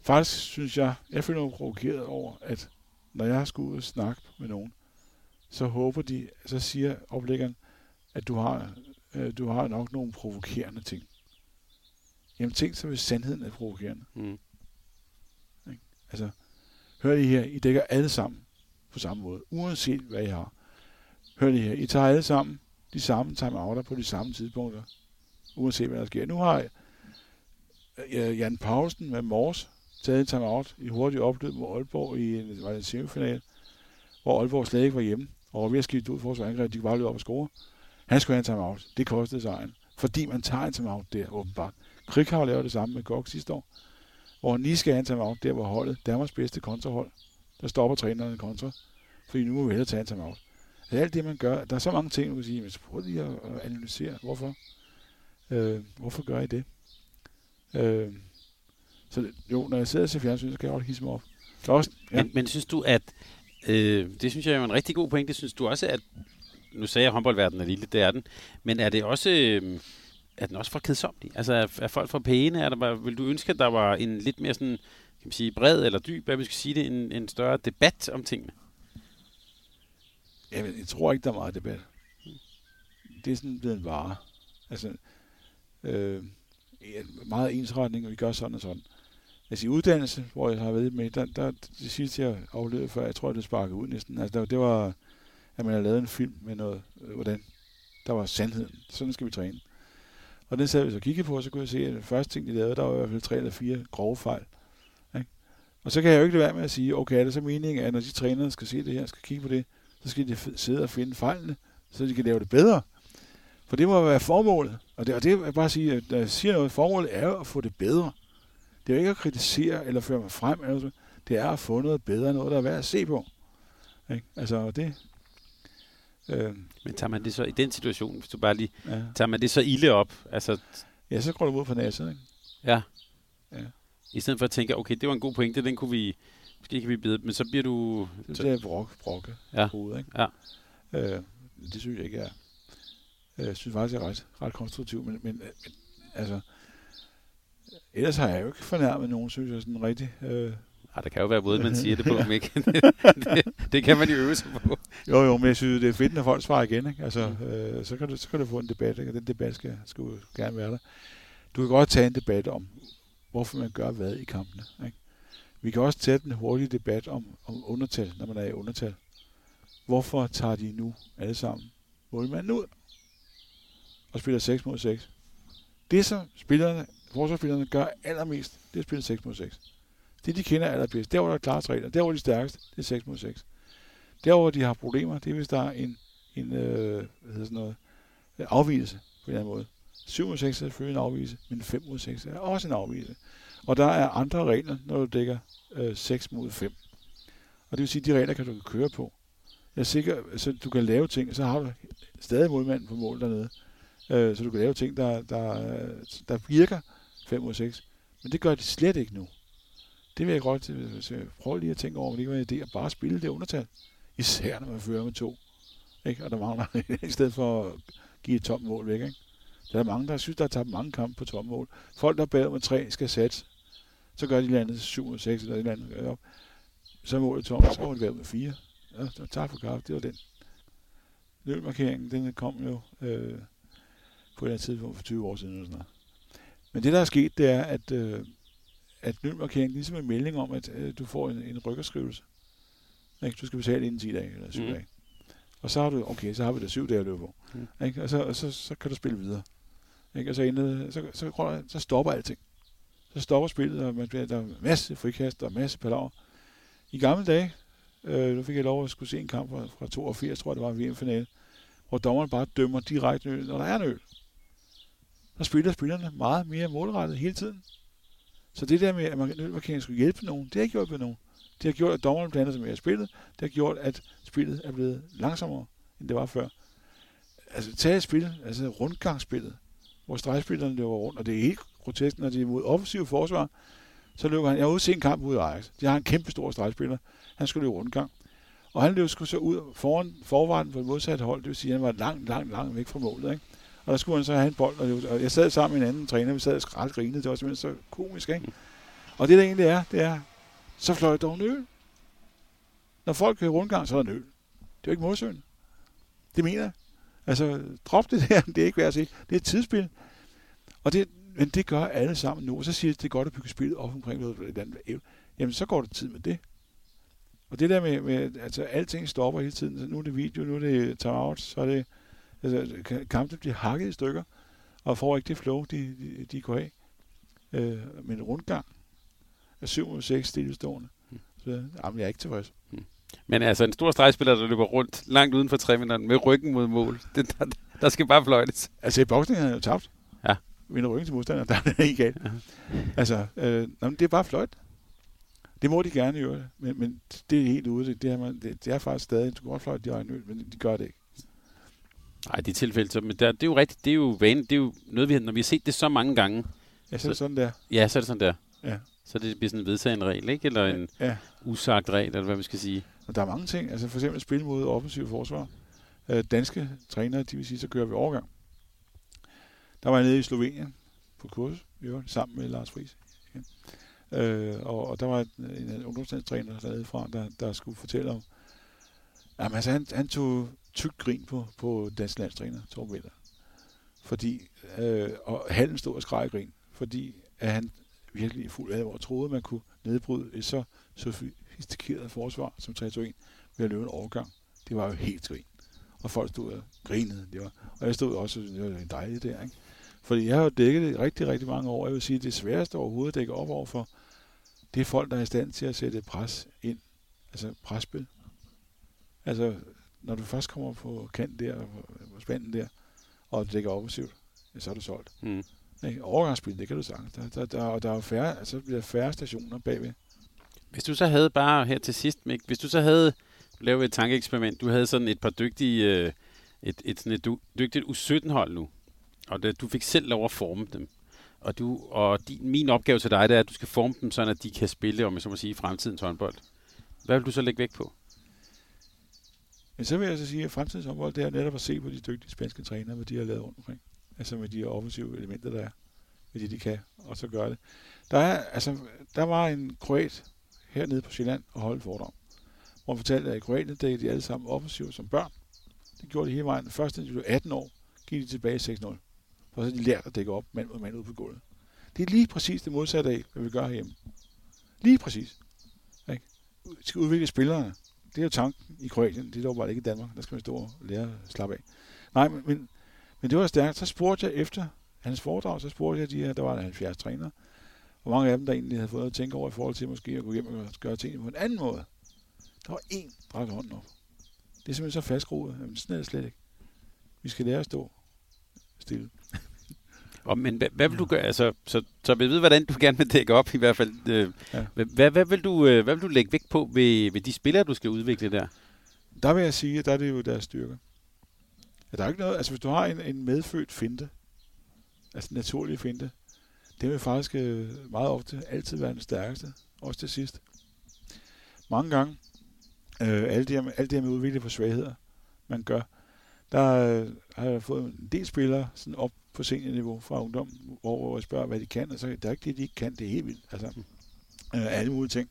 Faktisk synes jeg, jeg føler mig provokeret over, at når jeg skulle ud og snakke med nogen, så håber de, så siger oplæggeren, at du har, øh, du har nok nogle provokerende ting. Jamen tænk så, hvis sandheden er provokerende. Mm. Altså, Hør lige her, I dækker alle sammen på samme måde, uanset hvad I har. Hør lige her, I tager alle sammen de samme timeouter på de samme tidspunkter, uanset hvad der sker. Nu har øh, Jan Pausen med Mors taget en timeout i hurtig opløb mod Aalborg i en, var det en semifinal, hvor Aalborg slet ikke var hjemme, og var ved at skifte ud for angreb, de kunne bare løbe op og score. Han skulle have en timeout. Det kostede sejren. Fordi man tager en timeout der, åbenbart. Krikhav laver det samme med Gok sidste år hvor han lige skal have en timeout, der hvor holdet, Danmarks bedste kontrahold, der stopper træneren en kontra, fordi nu må vi hellere tage en timeout. Det er alt det, man gør. Der er så mange ting, man kan sige, men prøv lige at øh, analysere, hvorfor. Øh, hvorfor gør I det? Øh, så jo, når jeg sidder og ser fjernsyn, så kan jeg også hisse mig op.
Så også, ja. men, men synes du, at, øh, det synes jeg er en rigtig god det synes du også, at nu sagde jeg, at håndboldverdenen er lille, det er den. Men er det også... Øh, er den også for kedsomlig? Altså, er, er folk for pæne? Er der bare, vil du ønske, at der var en lidt mere sådan, kan man sige, bred eller dyb, hvad vi skal sige det, en, en større debat om tingene?
Jamen, jeg tror ikke, der er meget debat. Det er sådan blevet en vare. Altså, øh, meget ensretning, og vi gør sådan og sådan. Altså i uddannelse, hvor jeg har været med, der, der det sidste jeg aflevede før, jeg tror, det sparkede ud næsten. Altså, der, det var, at man havde lavet en film med noget, øh, hvordan der var sandheden. Sådan skal vi træne. Og den sad vi så kiggede på, og så kunne jeg se, at den første ting, de lavede, der var i hvert fald tre eller fire grove fejl. Ikke? Og så kan jeg jo ikke lade være med at sige, okay, er det så meningen, at når de trænere skal se det her, skal kigge på det, så skal de sidde og finde fejlene, så de kan lave det bedre. For det må være formålet. Og det, og det er bare at sige, at når jeg siger noget, formålet er jo at få det bedre. Det er jo ikke at kritisere eller føre mig frem. Eller det er at få noget bedre, noget der er værd at se på. Ikke? Altså, det,
Øh, Men tager man det så i den situation, hvis du bare lige, ja. tager man det så ilde op? Altså,
ja, så går du ud på næsen, ikke?
Ja. ja. I stedet for at tænke, okay, det var en god pointe, den kunne vi, måske kan vi bide, men så bliver du...
Det er brok, brokke
ja.
hoved, ikke?
Ja.
Øh, det synes jeg ikke er. Jeg synes faktisk, det er ret, ret konstruktivt, men, men, men altså, ellers har jeg jo ikke fornærmet nogen, synes jeg, sådan rigtig. Øh,
ej, der kan jo være måde, man siger det på, (laughs) ikke? det, (laughs) det, det, kan man jo øve sig på.
Jo, jo, men jeg synes, det er fedt, når folk svarer igen. Ikke? Altså, mm. øh, så, kan du, så kan du få en debat, ikke? og den debat skal, skal jo gerne være der. Du kan godt tage en debat om, hvorfor man gør hvad i kampene. Ikke? Vi kan også tage den hurtige debat om, om undertal, når man er i undertal. Hvorfor tager de nu alle sammen målmanden ud og spiller 6 mod 6? Det, som spillerne, forsvarsspillerne gør allermest, det er at spille 6 mod 6. Det, de kender allerbedst. Der, hvor der er klare regler. Der, hvor de er stærkest, det er 6 mod 6. Der, hvor de har problemer, det er, hvis der er en, en øh, hvad hedder sådan noget, øh, afvielse på en eller anden måde. 7 mod 6 er selvfølgelig en afvise, men 5 mod 6 er også en afvielse. Og der er andre regler, når du dækker øh, 6 mod 5. Og det vil sige, at de regler kan du køre på. Jeg er sikker, så du kan lave ting, så har du stadig modmanden på mål dernede. Øh, så du kan lave ting, der, der, der virker 5 ud 6. Men det gør de slet ikke nu. Det vil jeg godt øh, prøve lige at tænke over, om det ikke var en idé at bare spille det undertal. Især når man fører med to. Ikke? Og der mangler (laughs) i stedet for at give et tomt mål væk. Ikke? Der er mange, der synes, der har tabt mange kampe på tomt mål. Folk, der bag med tre, skal sætte. Så gør de landet 7 eller 6 eller et eller andet. Op. Så er målet tomt, så går de med fire. Ja, tak for kaffe, det var den. Løbmarkeringen, den kom jo øh, på et eller andet tidspunkt for 20 år siden. Eller sådan noget. Men det, der er sket, det er, at øh, at lønmarkering ligesom en melding om, at øh, du får en, en rykkerskrivelse. Ikke? Du skal betale inden 10 dage eller 7 mm. dage. Og så har du, okay, så har vi da 7 dage at løbe på. Mm. Ikke? Og, så, og så, så kan du spille videre. Ikke? Og så, inden, så, så, så, så stopper alting. Så stopper spillet, og man, der er masse frikast og masse palaver. I gamle dage, øh, nu fik jeg lov at skulle se en kamp fra, fra 82, tror jeg det var en VM-finale, hvor dommeren bare dømmer direkte øl, når der er en øl. Så spiller spillerne meget mere målrettet hele tiden. Så det der med, at man skulle hjælpe nogen, det har ikke hjulpet nogen. Det har gjort, at dommerne blander sig mere i spillet. Det har gjort, at spillet er blevet langsommere, end det var før. Altså, tag et spil, altså rundgangsspillet, hvor stregspillerne løber rundt, og det er helt grotesk, når de er mod offensiv forsvar, så løber han, jeg har udset en kamp ud af Ajax. De har en kæmpe stor stregspiller. Han skulle løbe rundgang. Og han løb skulle så ud foran forvejen på et modsat hold, det vil sige, at han var langt, langt, langt væk fra målet. Ikke? Og der skulle han så have en bold, og jeg sad sammen med en anden træner, vi sad og skrald grinede, det var simpelthen så komisk, ikke? Og det der egentlig er, det er, så fløj dog en øl. Når folk kører rundgang, så er der en øl. Det er jo ikke modsøgende. Det mener jeg. Altså, drop det der, (laughs) det er ikke værd at sige. Det er et tidsspil. Og det, men det gør alle sammen nu. Og så siger de, det er godt at bygge spillet op omkring noget andet. Jamen, så går det tid med det. Og det der med, med altså, alting stopper hele tiden. Så nu er det video, nu er det timeout, så er det Altså, kampene bliver hakket i stykker, og får ikke det flow, de, de, de går af. Øh, men en rundgang er 7 mod 6 stillestående. Mm. Så jamen, jeg er ikke tilfreds. Mm.
Men altså, en stor stregspiller, der løber rundt langt uden for træminderen med ryggen mod mål, (laughs) det, der, der skal bare fløjtes.
Altså, i boksning har han jo tabt.
Ja.
Vinder ryggen til modstander, der er det ikke galt. Ja. Altså, øh, jamen, det er bare fløjt. Det må de gerne gøre, men, men det er helt ude. Det, det, er, man, det, det er faktisk stadig, du kan godt fløjte de øjne, men de gør det ikke.
Nej, de tilfælde, så, men der, det er jo rigtigt, det er jo vane, det er jo noget, vi har, når vi har set det så mange gange.
Ja, så er det sådan der.
Ja, så er det sådan der.
Ja.
Så det bliver sådan en vedtagen regel, ikke? Eller en ja. usagt regel, eller hvad vi skal sige.
Og der er mange ting. Altså for eksempel spil mod offensiv forsvar. øh, danske trænere, de vil sige, så kører vi overgang. Der var jeg nede i Slovenien på kursus, var sammen med Lars Friis. Ja. Øh, og, og der var en, en ungdomslandstræner dernede fra, der, der skulle fortælle om, jamen altså han, han tog tyk grin på, på dansk landstræner, Torben Vinter. Fordi, øh, og halen stod og skreg grin, fordi at han virkelig i fuld alvor troede, man kunne nedbryde et så sofistikeret forsvar som 3-2-1 ved at løbe en overgang. Det var jo helt grin. Og folk stod og grinede. Det var, og jeg stod også, det var en dejlig der, ikke? Fordi jeg har jo dækket det rigtig, rigtig mange år. Jeg vil sige, at det sværeste overhovedet at dække op over for, det er folk, der er i stand til at sætte pres ind. Altså presspil. Altså, når du først kommer på kant der, på spanden der, og dækker offensivt, så er du solgt. Mm. Nej, overgangsspil, det kan du sagtens. Der, der, der, der er færre, altså bliver færre stationer bagved.
Hvis du så havde bare her til sidst, Mik, hvis du så havde lavet et tankeeksperiment, du havde sådan et par dygtige, øh, et, et, sådan et dygtigt U17-hold nu, og det, du fik selv lov at forme dem. Og, du, og din, min opgave til dig, det er, at du skal forme dem, sådan at de kan spille, om jeg så må sige, fremtidens håndbold. Hvad vil du så lægge væk på?
Men så vil jeg så sige, at fremtidens håndbold, det er netop at se på de dygtige spanske trænere, hvad de har lavet rundt omkring. Altså med de offensive elementer, der er, med det de kan, og så gøre det. Der, er, altså, der var en kroat hernede på Sjælland og holdt fordom, hvor han fortalte, at i Kroatien dækkede de alle sammen offensivt som børn. Det gjorde de hele vejen. Først, da de blev 18 år, gik de tilbage 6-0. For så de lært at dække op mand mod mand ud på gulvet. Det er lige præcis det modsatte af, hvad vi gør herhjemme. Lige præcis. Ikke? Vi skal udvikle spillerne. Det er jo tanken i Kroatien. Det er dog bare ikke i Danmark. Der skal man stå og lære at slappe af. Nej, men, men, men det var stærkt. Så spurgte jeg efter hans foredrag, så spurgte jeg de her, der var 70 trænere, hvor mange af dem, der egentlig havde fået at tænke over i forhold til måske at gå hjem og gøre tingene på en anden måde. Der var én, der rakte hånden op. Det er simpelthen så fastgroet. Jamen, sådan er det slet ikke. Vi skal lære at stå stille.
Og, men hvad, hvad vil du gøre? Altså, så, så vi ved, hvordan du gerne vil dække op i hvert fald. Øh, ja. hvad, hvad, vil du, øh, hvad vil du lægge vægt på ved, ved de spillere, du skal udvikle der?
Der vil jeg sige, at der er det jo deres styrke. Ja, der er ikke noget, altså hvis du har en, en medfødt finte, altså en naturlig finte, det vil faktisk øh, meget ofte altid være den stærkeste, også til sidst. Mange gange, øh, alt, det her, alt det her med udvikling på svagheder, man gør, der øh, har jeg fået en del spillere sådan op på seniorniveau fra ungdom, hvor jeg spørger, hvad de kan, og så der er ikke det, de ikke kan, det er helt vildt. Altså, øh, alle mulige ting.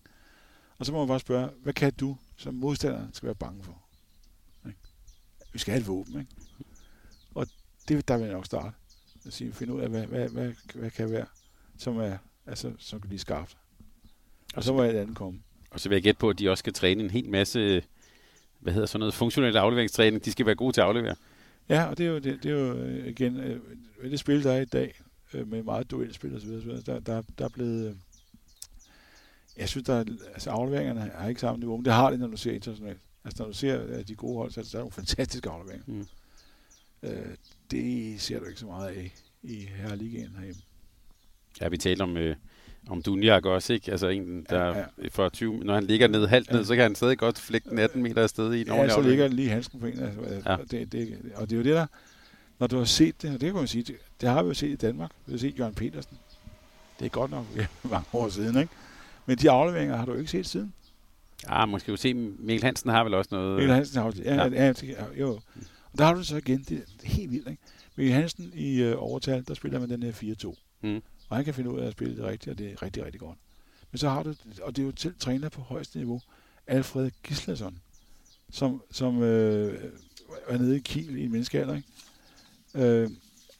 Og så må man bare spørge, hvad kan du, som modstander skal være bange for? Ikke? Vi skal have et våben, ikke? Og det der vil jeg nok starte. At sige, finde ud af, hvad, hvad, hvad, hvad kan være, som er, altså, som kan blive skarpt. Og så må et andet komme.
Og så vil jeg gætte på, at de også skal træne en hel masse, hvad hedder sådan noget, funktionel afleveringstræning. De skal være gode til at aflevere.
Ja, og det er jo, det, det er jo øh, igen, øh, det spil, der er i dag, øh, med meget duelspil og så videre, der, der, der er blevet, jeg synes, der er, altså afleveringerne har ikke samme niveau, men det har det, når du ser internationalt. Altså når du ser de gode hold, så er der nogle fantastiske afleveringer. Mm. Øh, det ser du ikke så meget af i herreligaen herhjemme.
Ja, vi talte om, øh, om Dunjak også, ikke? Altså en, der ja, ja. for 20, når han ligger ned halvt ned, ja. så kan han stadig godt flække den 18 meter afsted i en
Ja, så ligger han lige handsken på en. Altså, ja. det, det, og det er jo det der, når du har set det, og det kan man sige, det, det har vi jo set i Danmark. Vi har set Jørgen Petersen. Det er godt nok (laughs) ja, mange år siden, ikke? Men de afleveringer har du ikke set siden.
Ja, måske jo se, Mikkel Hansen har vel også noget...
Mikkel Hansen har også, ja, ja. ja, ja jo. Og der har du så igen, det, det er helt vildt, ikke? Mikkel Hansen i øh, overtal, der spiller man den her 4-2. Mm. Og han kan finde ud af at spille det rigtigt, og det er rigtig, rigtig godt. Men så har du, og det er jo til træner på højeste niveau, Alfred Gislason, som, som øh, er nede i Kiel i en menneskealder, ikke? Øh,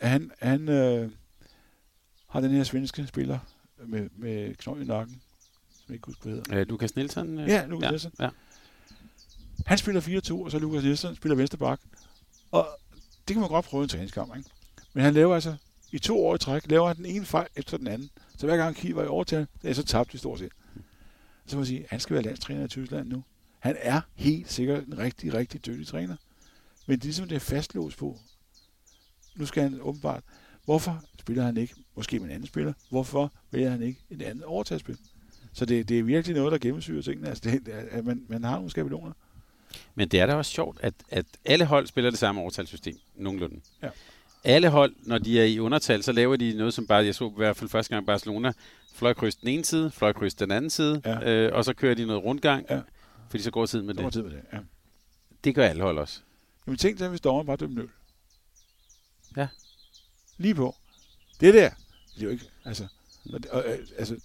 han han øh, har den her svenske spiller med, med knold i nakken, som ikke husker, hvad hedder.
Øh, Lukas Nielsen?
Øh? Ja, Lukas ja, Nielsen. Ja. Han spiller 4-2, og så Lukas Nielsen spiller venstre bak. Og det kan man godt prøve en træningskamp, ikke? Men han laver altså i to år i træk, laver han den ene fejl efter den anden. Så hver gang Kiel var i overtal, er så tabt i stort set. Så må man sige, han skal være landstræner i Tyskland nu. Han er helt sikkert en rigtig, rigtig dygtig træner. Men det er ligesom, det er fastlåst på. Nu skal han åbenbart. Hvorfor spiller han ikke, måske med en anden spiller, hvorfor vælger han ikke et andet overtagsspil? Så det, det er virkelig noget, der gennemsyrer tingene. Altså det, at man, man har nogle skabeloner.
Men det er da også sjovt, at, at alle hold spiller det samme overtalssystem, nogenlunde. Ja alle hold, når de er i undertal, så laver de noget, som bare, jeg så i hvert fald første gang Barcelona, fløjkryds den ene side, fløjkryds den anden side, ja. øh, og så kører de noget rundgang, ja. fordi så går tiden med så det.
Tid med det ja.
det gør alle hold også.
Jamen tænk dig, hvis dommeren bare dømte 0.
Ja.
Lige på. Det der, det er jo ikke, altså, og, og, altså,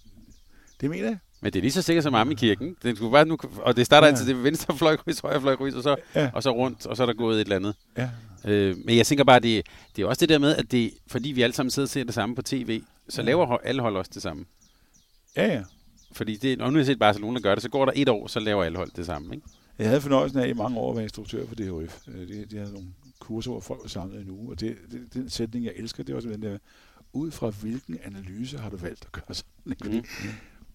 det mener jeg.
Men det er lige så sikkert som i kirken. Det skulle bare nu, og det starter
Ja.
altid det venstre fløjkryds, højre fløjkryds, og så,
Ja.
og så rundt, og så er der gået et eller andet.
Ja.
Øh, men jeg tænker bare, det, det er også det der med, at det, fordi vi alle sammen sidder og ser det samme på tv, så
Ja.
laver alle hold også det samme.
Ja, ja.
Fordi det, når nu har set Barcelona gøre det, så går der et år, så laver alle hold det samme. Ikke?
Jeg havde fornøjelsen af i mange år at være instruktør for DHF. Øh, De, de havde nogle kurser, hvor folk var samlet en uge, og det, det, den sætning, jeg elsker, det er også den der, ud fra hvilken analyse har du valgt at gøre sådan?
Mm.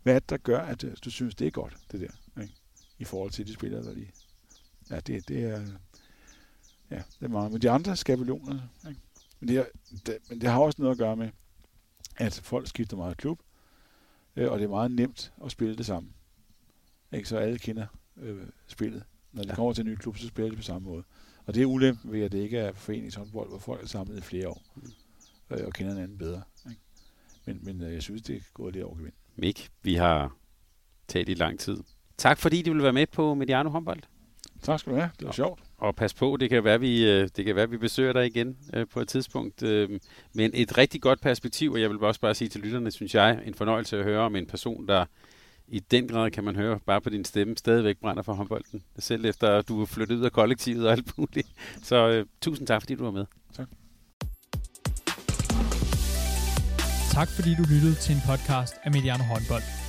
Hvad er det, der gør, at øh, du synes, det er godt, det der, ikke? i forhold til de spillere, der lige... Ja, det, det er... Ja, det er meget. Men de andre skabeloner, ikke? Men det, er, det, men det har også noget at gøre med, at folk skifter meget klub, øh, og det er meget nemt at spille det samme. Ikke? Så alle kender øh, spillet. Når de
Ja.
kommer til en ny klub, så spiller de på samme måde. Og det er ulempen ved, at det ikke er foreningshåndbold, hvor folk er samlet i flere år øh, og kender hinanden bedre. Ikke? Men, men øh, jeg synes, det er gået lidt over gevind.
Mik, vi har talt i lang tid. Tak fordi du ville være med på Mediano håndbold.
Tak skal du have. Det var sjovt.
Og pas på, det kan være, vi, øh, det kan være, vi besøger dig igen øh, på et tidspunkt. Øh, men et rigtig godt perspektiv, og jeg vil også bare sige til lytterne, synes jeg, en fornøjelse at høre om en person, der i den grad kan man høre, bare på din stemme, stadigvæk brænder for håndbolden. Selv efter at du er flyttet ud af kollektivet og alt muligt. Så øh, tusind tak, fordi du var med.
Tak fordi du lyttede til en podcast af Mediano Håndbold.